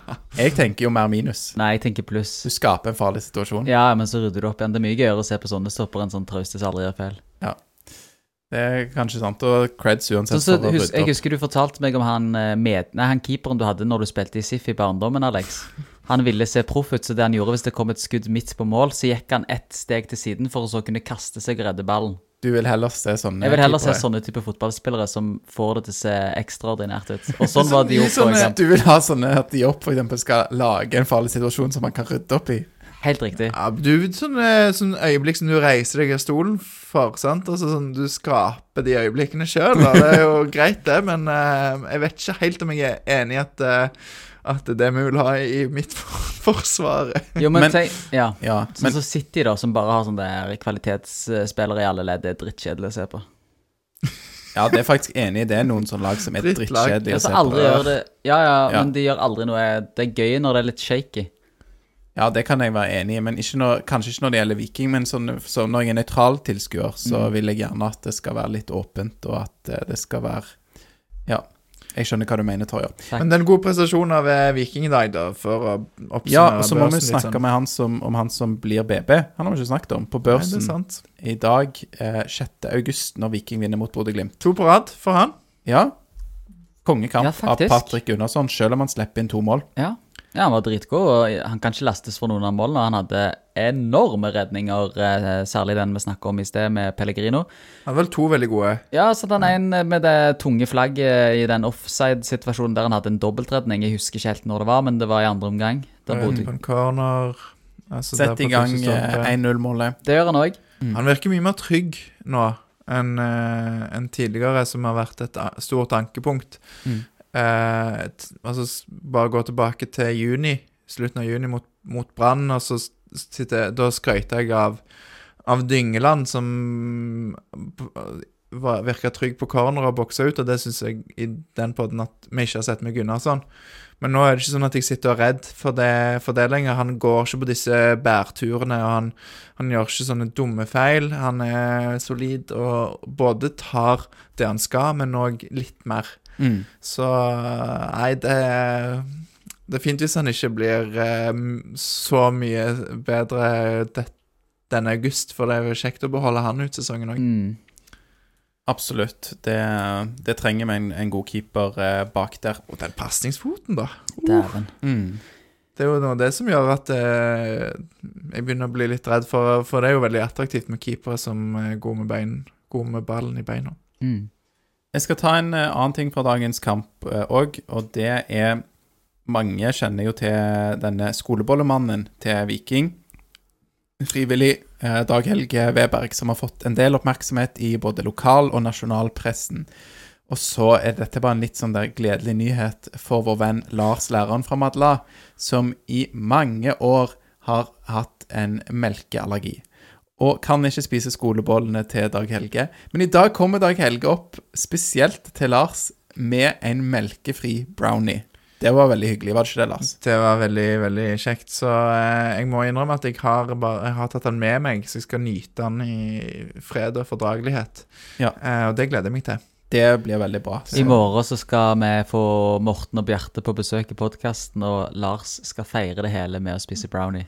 Jeg tenker jo mer minus. Nei, jeg tenker pluss. Du skaper en farlig situasjon. Ja, men så rydder du opp igjen. Det er mye gøyere å se på sånne stopper enn sånn trauste som aldri gjør feil. Ja. Det er kanskje sant, og creds uansett så, for å hus, jeg husker du fortalte meg om han, eh, med, nei, han keeperen du hadde når du spilte i SIF i barndommen, Alex. Han ville se proff ut, så det han gjorde hvis det kom et skudd midt på mål, så gikk han ett steg til siden for å så kunne kaste seg og redde ballen. Du vil heller se sånne Jeg vil heller se sånne type fotballspillere som får det til å se ekstraordinært ut. Og sånn var de opp, på Sånne, du vil ha sånne at de opp for eksempel skal lage en farlig situasjon som man kan rydde opp i. Helt riktig. Ja, du, sånne, sånne øyeblikk som du reiser deg av stolen for, sant? Altså sånn, Du skaper de øyeblikkene sjøl, det er jo greit, det, men uh, jeg vet ikke helt om jeg er enig i at, eh, at det vi vil ha i mitt forsvar. Jo, men, Men- tenk, ja. Ja, Sånn men som City, da, som bare har sånne der kvalitetsspillere i alle ledd, det er drittkjedelig å se på. ja, det er faktisk enig i det. Noen sånne lag som er drittkjedelige å se på. det Ja, ja, Ja. men de gjør aldri noe Det er gøy når det er litt shaky. Ja, det kan jeg være enig i, men ikke når, kanskje ikke når det gjelder Viking. Men sånn, så når jeg er nøytral tilskuer, så Mm. vil jeg gjerne at det skal være litt åpent, og at eh, det skal være Ja. Jeg skjønner hva du mener, Torjer. Men det er en god prestasjon av eh, Viking i dag, da, for å oppsummere Ja, og så må vi snakke sånn. med han som, om han som blir BB. Han har vi ikke snakket om. På Nei, børsen er sant. i dag, eh, 6. august, når Viking vinner mot Bodø-Glimt. To på rad for han. Ja. Kongekamp Ja, av. Patrick Gunnarsson, selv om han slipper inn to mål. Ja. Ja, han var dritgod, og han kan ikke lastes for noen av målene. Han hadde enorme redninger, eh, særlig den vi snakket om i sted, med Pellegrino. Han har vel to veldig gode. Ja, så den ene med det tunge flagget i den offside-situasjonen der han hadde en dobbeltredning. Jeg husker ikke helt når det var, men det var i andre omgang. Der eh, bodde. På en corner. Altså, Sett i gang første stolpe. eh, 1-0-målet. Det gjør han òg. Han virker mye mer trygg nå enn en tidligere, som har vært et stort ankepunkt. Mm. Eh, altså, bare gå tilbake til juni, slutten av juni mot, mot Brann, og så sitter, da skrøyter jeg av av Dyngeland som virka trygg på corner og boksa ut, og det syns jeg i den podden at vi ikke har sett med Gunnarsson. Men nå er det ikke sånn at jeg sitter og er redd for det, for det lenger. Han går ikke på disse bærturene, og han, han gjør ikke sånne dumme feil. Han er solid og både tar det han skal, men òg litt mer. Mm. Så nei, det Det er fint hvis han ikke blir eh, så mye bedre det, denne august, for det er jo kjekt å beholde han ut sesongen òg. Mm. Absolutt. Det, det trenger vi en, en god keeper eh, bak der. Og den pasningsfoten, da. Dæven. Mm. Det er jo noe av det som gjør at eh, jeg begynner å bli litt redd, for, for det er jo veldig attraktivt med keepere som er gode med bein, gode med ballen i beina. Mm. Jeg skal ta en eh, annen ting fra dagens kamp òg, og det er Mange kjenner jo til denne skolebollemannen til Viking. Frivillig eh, Dag Helge Weberg, som har fått en del oppmerksomhet i både lokal- og nasjonalpressen. Og så er dette bare en litt sånn der gledelig nyhet for vår venn Lars, læreren fra Madla, som i mange år har hatt en melkeallergi. Og kan ikke spise skolebollene til Dag Helge. Men i dag kommer Dag Helge opp spesielt til Lars med en melkefri brownie. Det var veldig hyggelig, var det ikke det, Lars? Det var veldig, veldig kjekt. Så eh, jeg må innrømme at jeg har, bare, jeg har tatt den med meg, så jeg skal nyte den i fred og fordragelighet. Ja. Eh, og det gleder jeg meg til. Det blir veldig bra. I morgen så skal vi få Morten og Bjarte på besøk i podkasten, og Lars skal feire det hele med å spise brownie.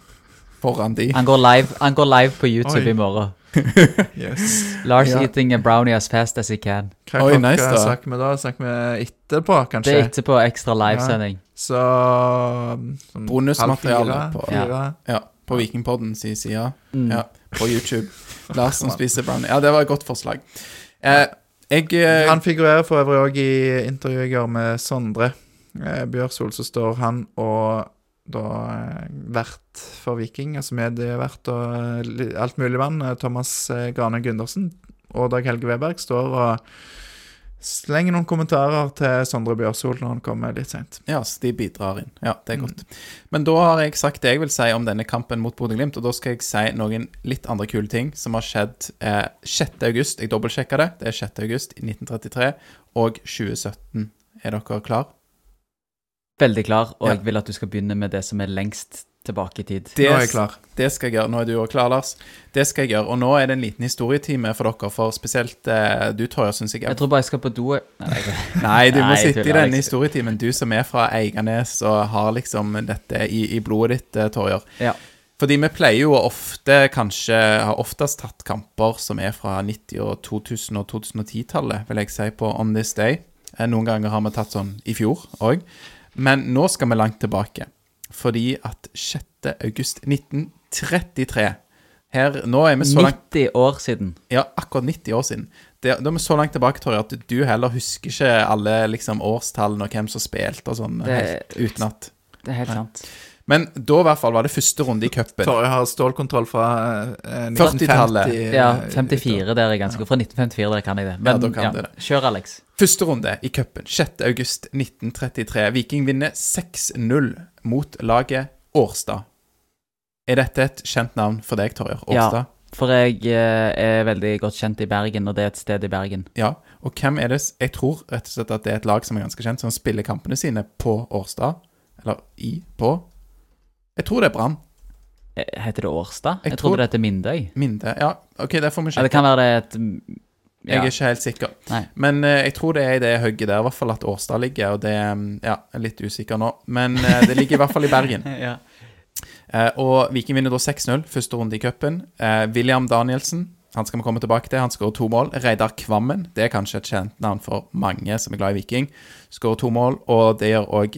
Foran de. Han går live, han går live på YouTube Oi. i morgen. Yes. Lars Ja. eating a brownie as fast as he can. Hva Oi, klokka nice da. snakker vi da? Snakker vi etterpå, Det kanskje? er etterpå ekstra livesending. Så sånn Bonusmateriale halv på- fire, fire. Ja, på Vikingpodden sin side. Mm. Ja, på YouTube. Lars som spiser brownie. Ja, det var et godt forslag. Eh, jeg eh, Han figurerer for øvrig òg i intervjuet jeg gjør med Sondre eh, Bjørsol, så står han og da eh, vert for Viking, altså medievert og eh, alt mulig mann, eh, Thomas Grane Gundersen og Dag Helge Weberg, står og slenger noen kommentarer til Sondre Bjørsol når han kommer litt seint. Ja, så de bidrar inn. Ja, det er godt. Men da har jeg sagt det jeg vil si om denne kampen mot Bodø-Glimt, og da skal jeg si noen litt andre kule ting som har skjedd eh, 6. august. Jeg dobbeltsjekka det. Det er 6. august 1933 og 2017. Er dere klar? Veldig klar, og Ja. jeg vil at du skal begynne med det som er lengst tilbake i tid. Det, Nå er jeg klar. Det skal jeg gjøre. Nå er du òg klar, Lars. Det skal jeg gjøre. Og nå er det en liten historietime for dere, for spesielt eh, du, Torje, syns jeg er Jeg tror bare jeg skal på do. Nei, nei, du må Nei, sitte i denne historietimen, du som er fra Eiganes og har liksom dette i, i blodet ditt, eh, Torjer. Ja. Fordi vi pleier jo ofte kanskje har oftest tatt kamper som er fra 90- og 2000- og 2010-tallet, vil jeg si, på On This Day. Eh, Noen ganger har vi tatt sånn i fjor òg. Men nå skal vi langt tilbake. Fordi at 6. august 1933 her, Nå er vi så langt 90 år siden. ja, akkurat 90 år siden. Det, da er vi så langt tilbake, Torje, at du heller husker ikke alle liksom, årstallene og hvem som spilte og sånn, uten at. Det er helt sant. Men da i hvert fall var det første runde i cupen. Torje har stålkontroll fra eh, 40-tallet. Ja, eh, 54 der er ganske. Fra 1954 der kan jeg det. Men Ja, da kan du det. kjør, Alex. Første runde i cupen, 6. august 1933. Viking vinner 6-0 mot laget Årstad. Er dette et kjent navn for deg, Torjer? Ja. For jeg eh, er veldig godt kjent i Bergen, og det er et sted i Bergen. Ja. Og hvem er det Jeg tror rett og slett at det er et lag som er ganske kjent, som spiller kampene sine på Årstad. Eller i på Jeg tror det er Brann. Eh, Heter det Årstad? Jeg Jeg, trodde det heter Mindøy. Mindøy, Ja, OK, det får vi Ja, det kan være det et ja. Jeg er ikke helt sikker. Nei. Men uh, jeg tror det er i det hugget der, i hvert fall at Årstad ligger, og det mm, Ja, jeg er litt usikker nå. Men uh, det ligger i hvert fall i Bergen. ja. uh, og Viking vinner da 6-0, første runde i cupen. William Danielsen, han skal vi komme tilbake til, han skårer to mål. Reidar Kvammen, det er kanskje et kjent navn for mange som er glad i Viking, skårer to mål. Og det gjør òg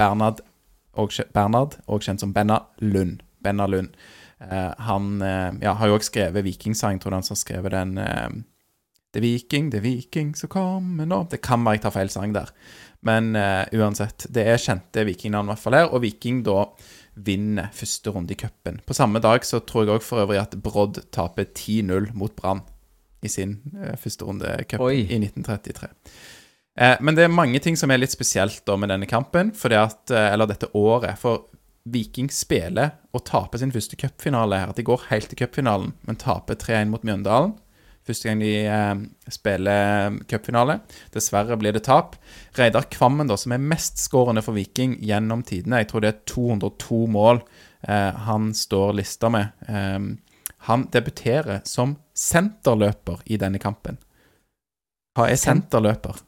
Bernhard, og, Bernhard, også kjent som Benna Lund. Benna Lund. Eh, han eh, ja, har jo òg skrevet vikingsang, tror jeg han har skrevet den eh, Det er Viking, det er Viking som kommer nå. Det kan være jeg tar feil sang der. Men eh, uansett, det er kjente vikingnavn i hvert fall her. Og Viking da vinner første runde i cupen. På samme dag så tror jeg òg for øvrig at Brodd taper 10-0 mot Brann i sin første runde i cupen i 1933. Eh, men det er mange ting som er litt spesielt da med denne kampen, fordi at, eh, eller dette året. For Viking spiller og taper sin første cupfinale her. De går helt til cupfinalen, men taper 3-1 mot Mjøndalen. Første gang de eh, spiller cupfinale. Dessverre blir det tap. Reidar Kvammen, da, som er mestskårende for Viking gjennom tidene, jeg tror det er 202 mål eh, han står lista med. Eh, han debuterer som senterløper i denne kampen. Hva er senterløper?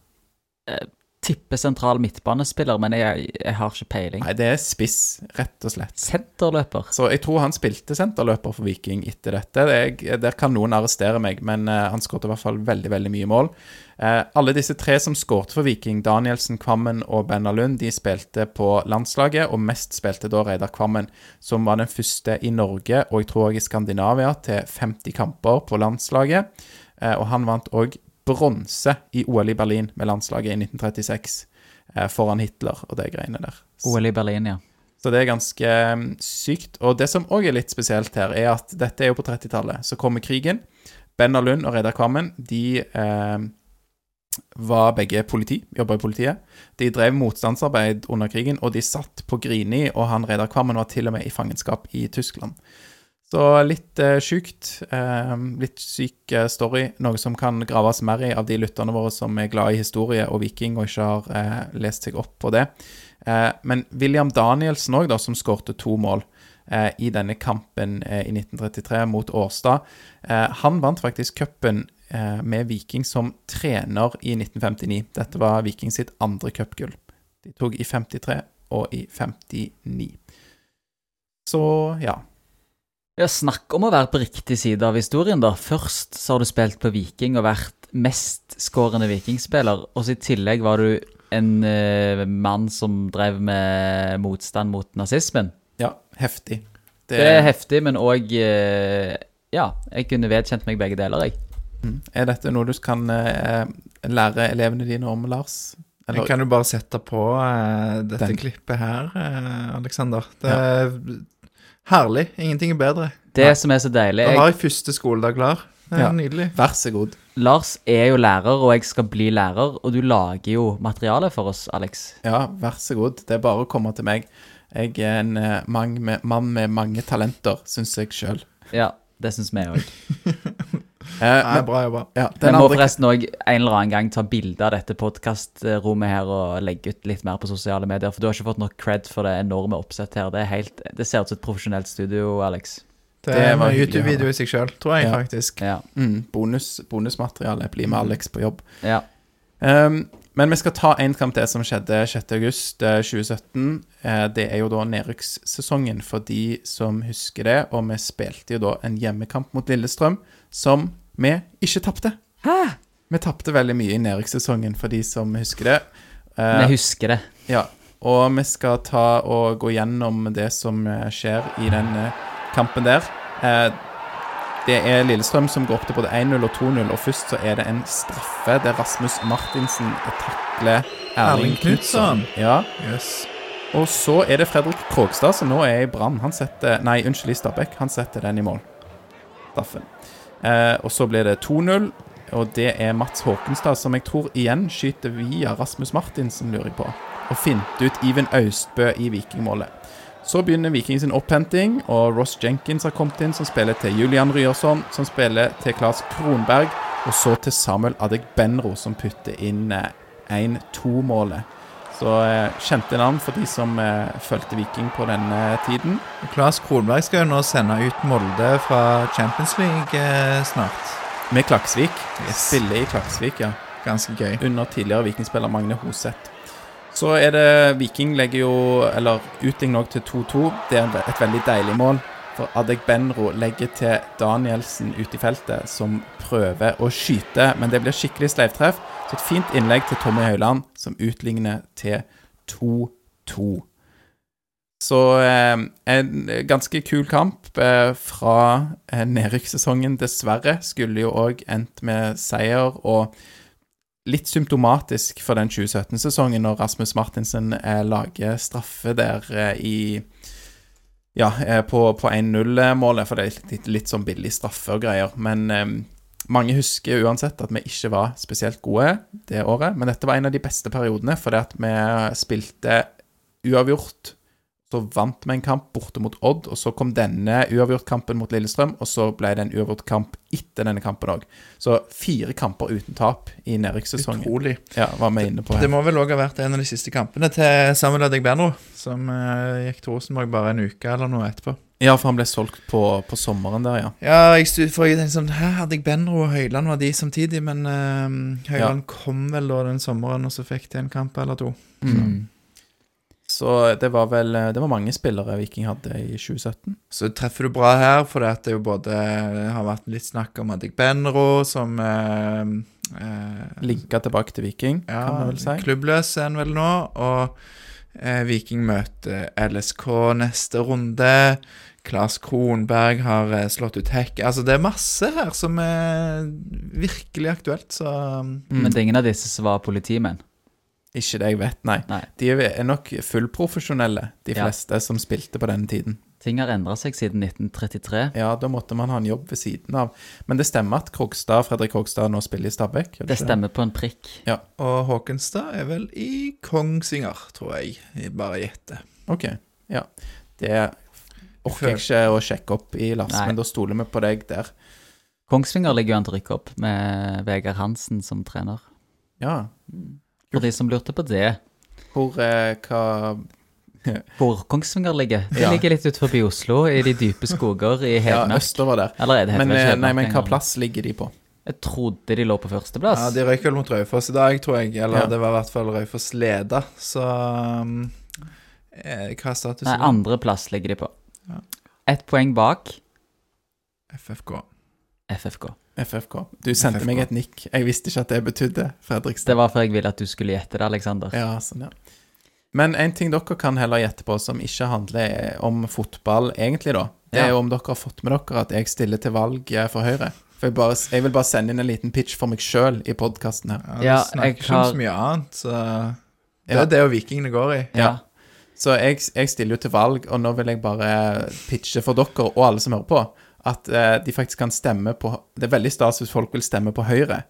Tipper sentral midtbanespiller, men jeg, jeg har ikke peiling. Nei, det er spiss, rett og slett. Senterløper. Så jeg tror han spilte senterløper for Viking etter dette. Det er, der kan noen arrestere meg, men uh, han skåret i hvert fall veldig veldig mye mål. Eh, alle disse tre som skårte for Viking, Danielsen, Kvammen og Benna Lund, de spilte på landslaget, og mest spilte da Reidar Kvammen, som var den første i Norge og jeg tror også i Skandinavia til 50 kamper på landslaget. Eh, og han vant òg bronse i OL i Berlin med landslaget i 1936, eh, foran Hitler og de greiene der. OL i Berlin, ja. Så det er ganske mm, sykt. Og det som òg er litt spesielt her, er at dette er jo på 30-tallet. Så kommer krigen. Benna Lund og Reidar Kvammen de eh, var begge politi, jobba i politiet. De drev motstandsarbeid under krigen, og de satt på Grini, og han Reidar Kvammen var til og med i fangenskap i Tyskland. Så litt eh, sjukt. Eh, litt syk eh, story. Noe som kan graves mer i av de lytterne våre som er glad i historie og viking og ikke har eh, lest seg opp på det. Eh, men William Danielsen òg, som skårte to mål eh, i denne kampen i 1933 mot Årstad, han vant faktisk cupen med Viking som trener i 1959. Dette var Viking sitt andre cupgull. De tok i 53 og i 59. Så ja. Ja, Snakk om å være på riktig side av historien, da. Først så har du spilt på Viking og vært mestskårende vikingspiller, og så i tillegg var du en uh, mann som drev med motstand mot nazismen. Ja, heftig. Det, er heftig, men òg uh, Ja, jeg kunne vedkjent meg begge deler, jeg. Mm. Er dette noe du kan uh, lære elevene dine om, Lars? Jeg kan jo bare sette på eh, dette Den. klippet her, eh, Alexander. Det er herlig. Ingenting er bedre. Det som er så deilig Da jeg, har jeg første skoledag klar. Det er Ja. nydelig. Vær så god. Lars er jo lærer, og jeg skal bli lærer, og du lager jo materiale for oss, Alex. Ja, vær så god. Det er bare å komme til meg. Jeg er en eh, mang med, mann med mange talenter, syns jeg sjøl. Ja, det syns vi òg. Eh, Nei, men, bra jobba. ja, Vi må andre forresten òg en eller annen gang ta bilde av dette podkastrommet her og legge ut litt mer på sosiale medier, for du har ikke fått nok cred for det enorme oppsettet her. Det, er helt, det ser ut som et profesjonelt studio, Alex. Det Det er var en YouTube-video i seg sjøl, tror jeg Ja. faktisk. Ja. mm, bonus, bonusmateriale blir med Alex på jobb. ja. Um, men vi skal ta en kamp til som skjedde 6.8.2017. Uh, det er jo da nedrykkssesongen for de som husker det. Og vi spilte jo da en hjemmekamp mot Lillestrøm som vi ikke tapte. Vi tapte veldig mye i nedrykkssesongen for de som husker det. Uh, Vi husker det. Ja, og vi skal ta og gå gjennom det som eh, skjer i den eh, kampen der. Eh, Det er Lillestrøm som går opp til både 1-0 og 2-0, og først så er det en straffe der Rasmus Martinsen takler Erling Erling Knutson. Knutson. Ja, Yes. og så er det Fredrik Krogstad som nå er i Brann. Han setter Nei, unnskyld, i Stabæk. Han setter den i mål. Straffen. Eh, og så blir det 2-0, og det er Mats Håkenstad som jeg tror igjen skyter via Rasmus Martinsen, lurer jeg på. Og finte ut Even Austbø i Vikingmålet. Så begynner Viking sin opphenting, og Ross Jenkins har kommet inn, som spiller til Julian Ryerson, som spiller til Claes Kronberg, og så til Samuel Adegbenro, som putter inn eh, 1-2-målet. Så eh, kjente navn for de som eh, fulgte Viking på denne tiden. Og Claes Kronberg skal jo nå sende ut Molde fra Champions League eh, snart. Med Klaksvik. Yes. Spiller i Klaksvik, ja. Ganske gøy. Under tidligere vikingspiller Magne Hoseth. Så er det Viking legger jo Eller utligner òg til 2-2. Det er et veldig deilig mål. For Adegbenro legger til Danielsen ute i feltet, som prøver å skyte, men det blir skikkelig sleivtreff. Så et fint innlegg til Tommy Høiland, som utligner til 2-2. Så eh, en ganske kul kamp eh, fra eh, nedrykkssesongen. Dessverre skulle jo òg endt med seier, og litt symptomatisk for den 2017-sesongen når Rasmus Martinsen eh, lager straffe der eh, i Ja, eh, på, på 1-0-målet, for det er litt, litt sånn billig straffe og greier. Men eh, mange husker uansett at vi ikke var spesielt gode det året. Men dette var en av de beste periodene, fordi at vi spilte uavgjort. Så vant vi en kamp borte mot Odd, og så kom denne uavgjort-kampen mot Lillestrøm, og så ble det en uavgjort kamp etter denne kampen òg. Så fire kamper uten tap i nedrykkssesongen. Utrolig. Ja, var vi inne på Det her. må vel òg ha vært en av de siste kampene til Samuel Adegbenro, som eh, gikk til Rosenborg bare en uke eller noe etterpå. Ja, for han ble solgt på, på sommeren der, ja. Ja, jeg for jeg tenkte sånn Hæ, Adegbenro og Høyland var de samtidig, men uh, Høyland kom vel da den sommeren, og så fikk de en kamp eller to. Mm. Så det var vel Det var mange spillere Viking hadde i 2017. Så treffer du bra her, for det det jo både det har vært litt snakk om Adegbenro som eh, eh, Linka tilbake til Viking, Ja, kan man vel si. klubbløs er han vel nå. Og eh, Viking møter LSK neste runde. Klas Kronberg har eh, slått ut hekk. Altså, det er masse her som er virkelig aktuelt, så Mm. Men det er ingen av disse som var politimenn. Ikke det jeg vet, nei. Nei. De er nok fullprofesjonelle, de Ja. fleste som spilte på denne tiden. Ting har endra seg siden 1933. Ja, da måtte man ha en jobb ved siden av. Men det stemmer at Krogstad, Fredrik Krogstad nå spiller i Stabæk? Det ikke stemmer på en prikk. Ja. Og Håkenstad er vel i Kongsvinger, tror jeg. Jeg bare gjetter. Ok, ja. Det orker jeg ikke å sjekke opp i Lars, Nei. men da stoler vi på deg der. Kongsvinger ligger jo an til å rykke opp, med Vegard Hansen som trener. Ja. For de som lurte på det. Hvor eh, Hva Hvor Kongsvinger ligger? Det Ja. ligger litt ut forbi Oslo, i de dype skoger i Ja, Hedmark. østover der. Eller er det Men, eh, nei, Hedmark men hva engang? plass ligger de på? Jeg trodde de lå på førsteplass. Ja, De røyk vel mot Raufoss i dag, tror jeg. Eller Ja. det var i hvert fall Raufoss leda, så um, eh, Hva er statusen? Nei, andreplass ligger de på. Ja. Ett poeng bak FFK. FFK. FFK. Du sendte FFK. meg et nikk. Jeg visste ikke at det betydde Fredrikstad. Det var for jeg ville at du skulle gjette det, Aleksander. Ja, sånn, ja. Men en ting dere kan heller gjette på, som ikke handler om fotball egentlig, da, det er jo om dere har fått med dere at jeg stiller til valg eh, for Høyre. For jeg, bare, jeg vil bare sende inn en liten pitch for meg sjøl i podkasten her. Ja, Ja, det snakker ikke om så mye annet, så Det Ja. er det jo vikingene går i. Ja. Så jeg, jeg stiller jo til valg, og nå vil jeg bare pitche for dere og alle som hører på, at eh, de faktisk kan stemme på Det er veldig stas hvis folk vil stemme på Høyre,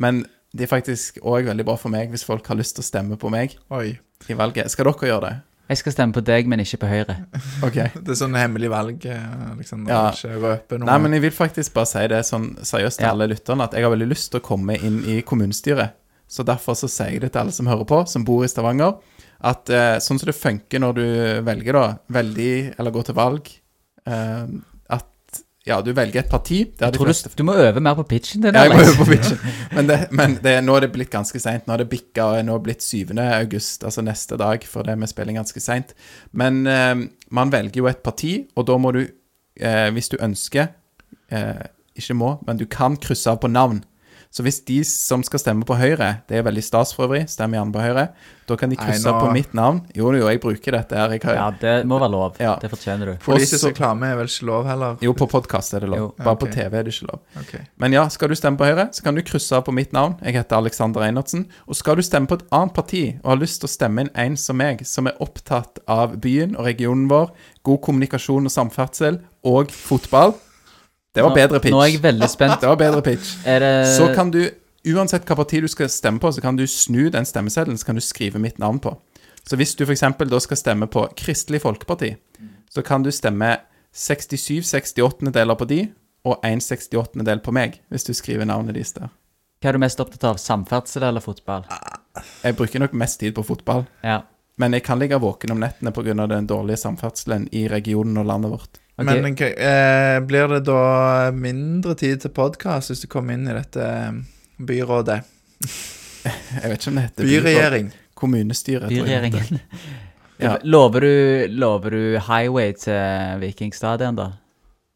men det er faktisk òg veldig bra for meg hvis folk har lyst til å stemme på meg Oi. i valget. Skal dere gjøre det? Jeg skal stemme på deg, men ikke på Høyre. Ok. Det er sånn hemmelig valg, liksom. Ja. Ikke røpe noe. Nei, men jeg vil faktisk bare si det sånn seriøst til Ja. alle lytterne, at jeg har veldig lyst til å komme inn i kommunestyret. Så derfor så sier jeg det til alle som hører på, som bor i Stavanger, at eh, sånn som det funker når du velger da, veldig, eller går til valg, eh, ja, du velger et parti du, du må øve mer på pitchen din, ja, jeg må øve på pitchen. Men, det, men det, nå er det blitt ganske seint. Nå er det bikka, og er nå blitt 7. august, altså neste dag, for det vi spiller ganske seint. Men eh, man velger jo et parti, og da må du, eh, hvis du ønsker eh, Ikke må, men du kan krysse av på navn. Så hvis de som skal stemme på Høyre, det er veldig stas for øvrig, stemmer gjerne på Høyre, da kan de krysse av nå- på mitt navn. Jo, jo, jeg bruker dette her. Jeg har, Ja, det må være lov. Ja. Det fortjener du. Politisk reklame er vel ikke lov heller? Jo, på podkast er det lov. Jo. Bare okay. på TV er det ikke lov. Okay. Men ja, skal du stemme på Høyre, så kan du krysse på mitt navn. Jeg heter Alexander Einertsen. Og skal du stemme på et annet parti, og har lyst til å stemme inn en som meg, som er opptatt av byen og regionen vår, god kommunikasjon og samferdsel, og fotball Det var Nå- bedre pitch. Nå er jeg veldig spent. Det var bedre pitch. Det Så kan du, uansett hva parti du skal stemme på, så kan du snu den stemmeseddelen, så kan du skrive mitt navn på. Så hvis du f.eks. da skal stemme på Kristelig Folkeparti, så kan du stemme 67 68-deler på de, og 1 68-del på meg, hvis du skriver navnet deres der. Hva er du mest opptatt av? Samferdsel eller fotball? Jeg bruker nok mest tid på fotball, Ja. men jeg kan ligge våken om nettene pga. den dårlige samferdselen i regionen og landet vårt. Ok. Men eh, blir det da mindre tid til podkast hvis du kommer inn i dette eh, byrådet? Jeg vet ikke om det heter Byregjering. Kommunestyret. tror jeg. Byregjeringen. Ja. Lover, du, lover du highway til Vikingstadion, da?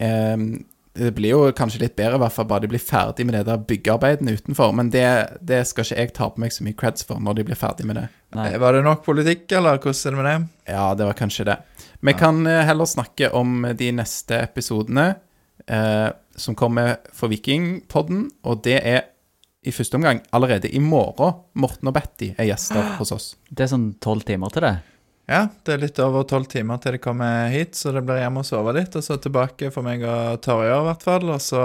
Um, det blir jo kanskje litt bedre, i hvert fall bare de blir ferdig med det der byggearbeidene utenfor. Men det, det skal ikke jeg ta på meg så mye creds for når de blir ferdig med det. Nei. Eh, Var det nok politikk, eller hvordan er det med det? Ja, det var kanskje det. Vi kan eh, heller snakke om de neste episodene eh, som kommer for Vikingpodden, og det er i første omgang allerede i morgen. Morten og Betty er gjester hos oss. Det er sånn tolv timer til det. Ja, det er litt over tolv timer til de kommer hit, så det blir hjemme og sove litt, og så tilbake for meg og Torjer, i hvert fall. Og så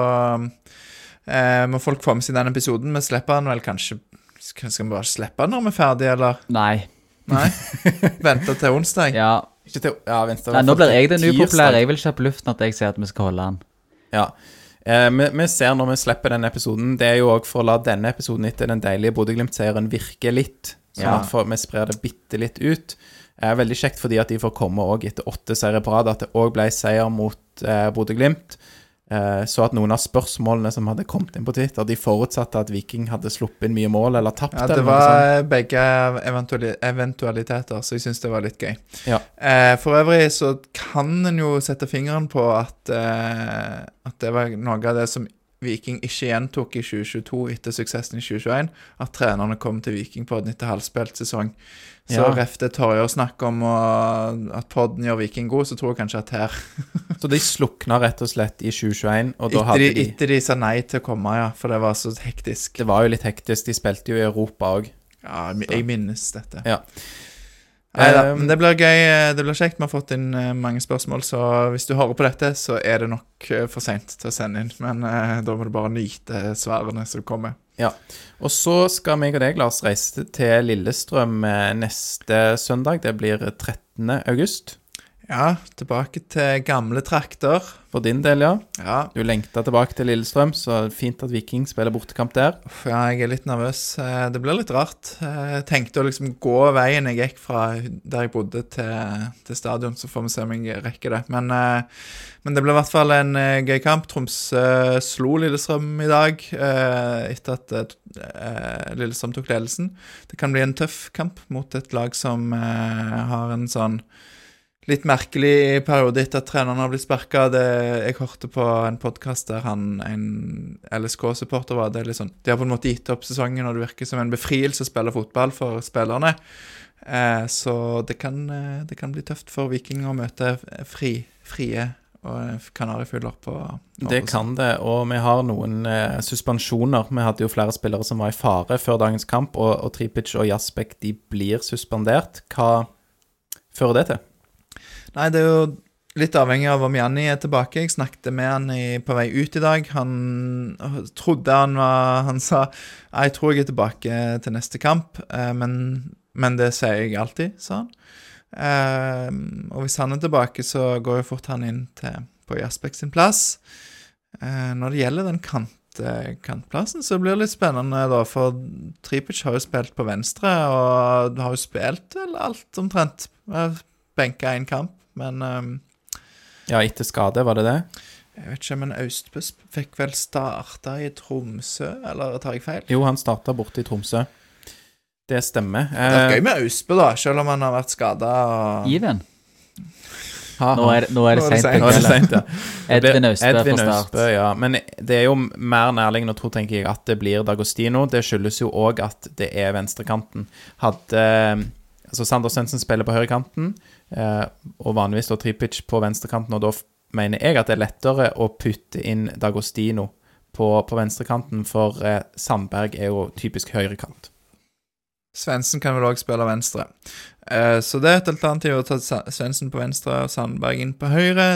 eh, må folk få med seg den episoden. Vi slipper den vel kanskje skal vi bare slippe den når vi er ferdige, eller? Nei. Nei? Vente til onsdag? Ja, Ikke til, ja, venstre. Nei, nå blir jeg den upopulære. Jeg vil ikke på luften at jeg sier at vi skal holde den. Ja. Eh, vi, vi ser når vi slipper denne episoden Det er jo òg for å la denne episoden etter den deilige Bodø-Glimt-seieren virke litt. Sånn Ja. at for, vi sprer det bitte litt ut. Eh, veldig kjekt fordi at de får komme òg etter åtte seire på rad. At det òg ble seier mot eh, Bodø-Glimt. Eh, så at noen av spørsmålene som hadde kommet inn på Twitter, de forutsatte at Viking hadde sluppet inn mye mål eller tapt. Ja, det var begge eventuali eventualiteter, så jeg syns det var litt gøy. Ja. Eh, for øvrig så kan en jo sette fingeren på at, eh, at det var noe av det som Viking ikke gjentok i 2022 etter suksessen i 2021, at trenerne kom til Viking på den etter halvspilt sesong. Så Ja. ref det å snakker om og at podden gjør Viking god, så tror jeg kanskje at her Så de slukna rett og slett i 2021, og da etter hadde de, de etter de sa nei til å komme, ja, for det var så hektisk. Det var jo litt hektisk. De spilte jo i Europa òg. Ja, jeg minnes dette. Ja. Neida, Um, men det blir gøy. eh, Det blir kjekt. Vi har fått inn eh, mange spørsmål, så hvis du hører på dette, så er det nok eh, for seint til å sende inn. Men uh, da må du bare nyte svarene som kommer. Ja. Og så skal meg og deg, Lars, reise til Lillestrøm neste søndag. Det blir 13. august. Ja, tilbake til gamle trakter. For din del, ja. Ja, Du lengta tilbake til Lillestrøm, så fint at Viking spiller bortekamp der. uff, ja jeg er litt nervøs. Eh, Det blir litt rart. Eh, Jeg tenkte å liksom gå veien jeg gikk fra der jeg bodde til, til stadion, så får vi se om jeg rekker det. Men, eh, men det blir i hvert fall en gøy kamp. Tromsø slo Lillestrøm i dag etter at Lillestrøm tok ledelsen. Det kan bli en tøff kamp mot et lag som har en sånn litt merkelig periode etter at treneren har blitt sparka. Jeg hørte på en podkast der han, en LSK-supporter var det er litt sånn De har på en måte gitt opp sesongen, og det virker som en befrielse å spille fotball for spillerne. Eh, så det kan, eh, det kan bli tøft for Viking å møte fri, frie og kanarifugler på Det kan det, og vi har noen eh, suspensjoner. Vi hadde jo flere spillere som var i fare før dagens kamp, og, og Tripic og Jasbek de blir suspendert. Hva fører det til? Nei, det er jo litt avhengig av om Janni er tilbake. Jeg snakket med han i, på vei ut i dag. Han trodde han var Han sa jeg tror jeg er tilbake til neste kamp, eh, men, men det sier jeg alltid, sa han. Eh, og hvis han er tilbake, så går jo fort han inn til, på Jasbek sin plass. Eh, når det gjelder den kant, kantplassen, så blir det litt spennende, da. For Tripic har jo spilt på venstre, og har jo spilt vel alt omtrent. Benka én kamp, men um, Ja, etter skade, var det det? jeg vet ikke, men Austbø fikk vel starta i Tromsø, eller tar jeg feil? Jo, han starta borte i Tromsø. Det stemmer. Det er Eh, gøy med Austbø, da, selv om han har vært skada. Iven. ha, Nå er, nå er det Nå er det seint på ja. Edvin Austbø Edvin start. Ja. Men det er jo mer nærliggende å tro, tenker jeg, at det blir Dagostino. Det skyldes jo òg at det er venstrekanten. Hadde Altså, Sander Svendsen spiller på høyrekanten, eh, og vanligvis står Tripic på venstrekanten, og da mener jeg at det er lettere å putte inn Dagostino på, på venstrekanten, for eh, Sandberg er jo typisk høyrekant. Svendsen kan vel òg spille venstre. Eh, så det er et alternativ å ta Svendsen på venstre og Sandberg inn på høyre.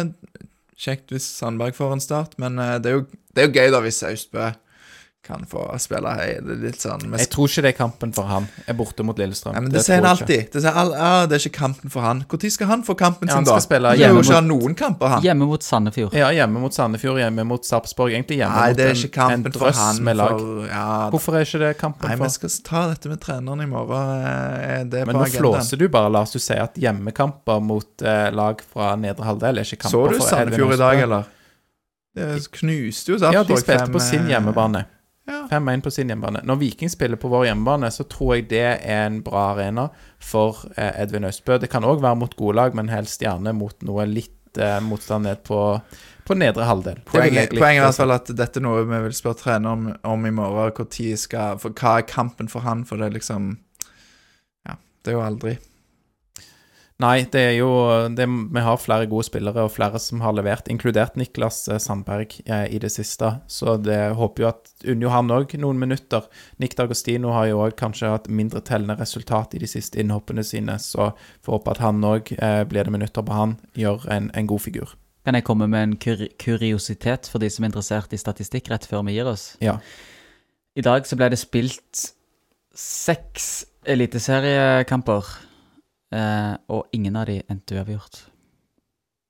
Kjekt hvis Sandberg får en start, men eh, det, er jo, det er jo gøy da hvis Austbø kan få spille Hei, Det er litt sånn med Jeg tror ikke det er kampen for han. Er borte mot Lillestrøm. Ja, men det, sier han alltid. Det sier all, ah, det er ikke kampen for han. Når skal han få kampen Ja, sin, da? spille hjemme jo ikke ha mot- noen kamper, han. Hjemme mot Sandefjord. Ja, hjemme mot Sandefjord, hjemme mot Sarpsborg. Egentlig hjemme Nei, mot det en, en kampen for drøss han. med lag. For, ja, Hvorfor er ikke det kampen Nei, vi skal ta dette med treneren i morgen. eh, Det er Men på nå flåser du bare, Lars. Du sier at hjemmekamper mot eh, lag fra nedre halvdel er ikke Så kamper du for Edvin Sandefjord i dag, eller? Det knuste jo Sarpsborg. Ja, de spilte på sin eh, hjemmebane. Ja. 5-1 på sin hjemmebane. Når Viking spiller på vår hjemmebane, så tror jeg det er en bra arena for eh, Edvin Østbø. Det kan òg være mot gode lag, men helst gjerne mot noe litt eh, motstand ned på, på nedre halvdel. Poenget, poenget er i hvert fall at dette er noe vi vil spørre trener om, om i morgen. Hvor tid skal For hva er kampen for han? For det er liksom Ja, det er jo aldri Nei, det er jo det, Vi har flere gode spillere og flere som har levert, inkludert Niklas eh, Sandberg eh, i det siste. Så det håper jo at unner jo han òg noen minutter. Nick D'Agostino har jo òg kanskje hatt mindre tellende resultat i de siste innhoppene sine, så får håpe at han òg eh, blir det minutter på han, gjør en, en god figur. Kan jeg komme med en kur kuriositet for de som er interessert i statistikk rett før vi gir oss? Ja. I dag så ble det spilt seks eliteseriekamper. Eh, og ingen av de endte uavgjort.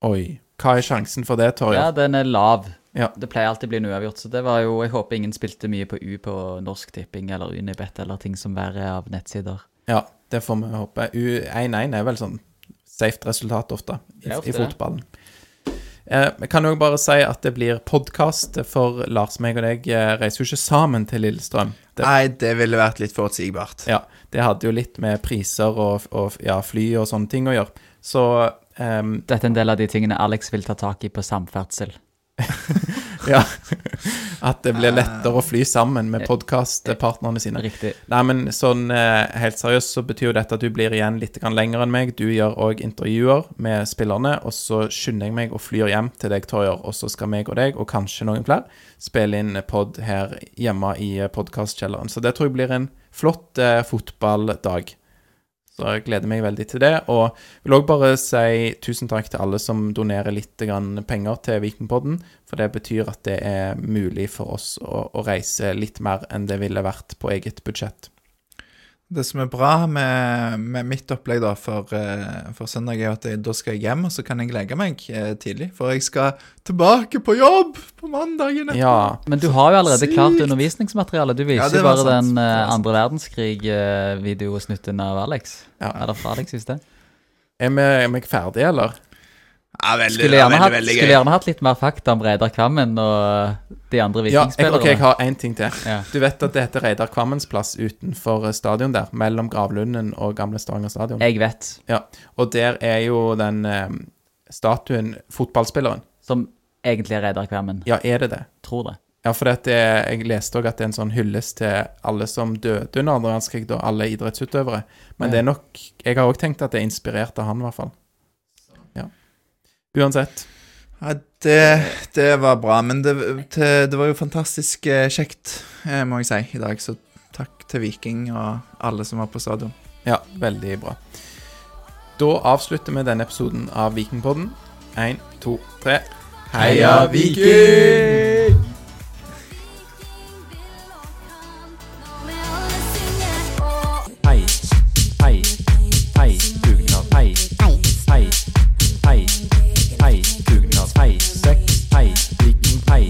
Oi. Hva er sjansen for det, Torje? Ja, den er lav. Ja. Det pleier alltid å bli en uavgjort, så det var jo Jeg håper ingen spilte mye på U på Norsk Tipping eller Unibet eller ting som verre er av nettsider. Ja, det får vi håpe. U- 1-1 er vel sånn safe resultat ofte i, ofte i fotballen. Eh, Jeg kan jo bare si at det blir podkast, for Lars, meg og deg eh, reiser jo ikke sammen til Lillestrøm. Det, Nei, det ville vært litt forutsigbart. ja, det hadde jo litt med priser og, og ja, fly og sånne ting å gjøre. Så um, Dette er en del av de tingene Alex vil ta tak i på samferdsel. ja At det blir lettere å fly sammen med podkastpartnerne sine. Riktig. Nei, men sånn eh, helt seriøst så betyr jo dette at du blir igjen litt lenger enn meg. Du gjør òg intervjuer med spillerne, og så skynder jeg meg og flyr hjem til deg, Torjer. Og så skal meg og deg, og kanskje noen flere, spille inn pod her hjemme i podkastkjelleren. Så det tror jeg blir en flott eh, fotballdag. Så jeg gleder meg veldig til det. Og vil òg bare si tusen takk til alle som donerer litt penger til Vikingpodden. For det betyr at det er mulig for oss å, å reise litt mer enn det ville vært på eget budsjett. Det som er bra med, med mitt opplegg da for, eh, for søndag, er at jeg, da skal jeg hjem, og så kan jeg legge meg eh, tidlig. For jeg skal tilbake på jobb på mandagen etterpå. Ja. Men du har jo allerede Sykt. klart undervisningsmateriale. Du viser jo ja, bare sant. den uh, andre verdenskrig-videosnutten av Alex. Ja. Eller fra Alex, hvis det. Er vi, er vi ferdige, eller? Ja, veldig, Skulle ja, gjerne, veldig, hatt, veldig skulle gjerne hatt litt mer fakta om Reidar Kvammen og de andre Ja, jeg, vikingspillerne. jeg har én ting til. Ja. Du vet at det heter Reidar Kvammens plass utenfor stadion der, mellom Gravlunden og Gamle Stavanger stadion. Jeg vet. Ja, og der er jo den eh, statuen fotballspilleren. Som egentlig er Reidar Kvammen. Ja, er det det? Tror det. Ja, for det, jeg leste òg at det er en sånn hyllest til alle som døde under andre verdenskrig, da, alle idrettsutøvere. Men Ja. det er nok Jeg har òg tenkt at det er inspirert av han, i hvert fall. Uansett. Ja, det, det var bra, men det, til, det var jo fantastisk eh, kjekt, eh, må jeg si, i dag. Så takk til Viking og alle som var på stadion. Ja, veldig bra. Da avslutter vi denne episoden av Vikingpodden. Én, to, tre. Heia Viking! hei,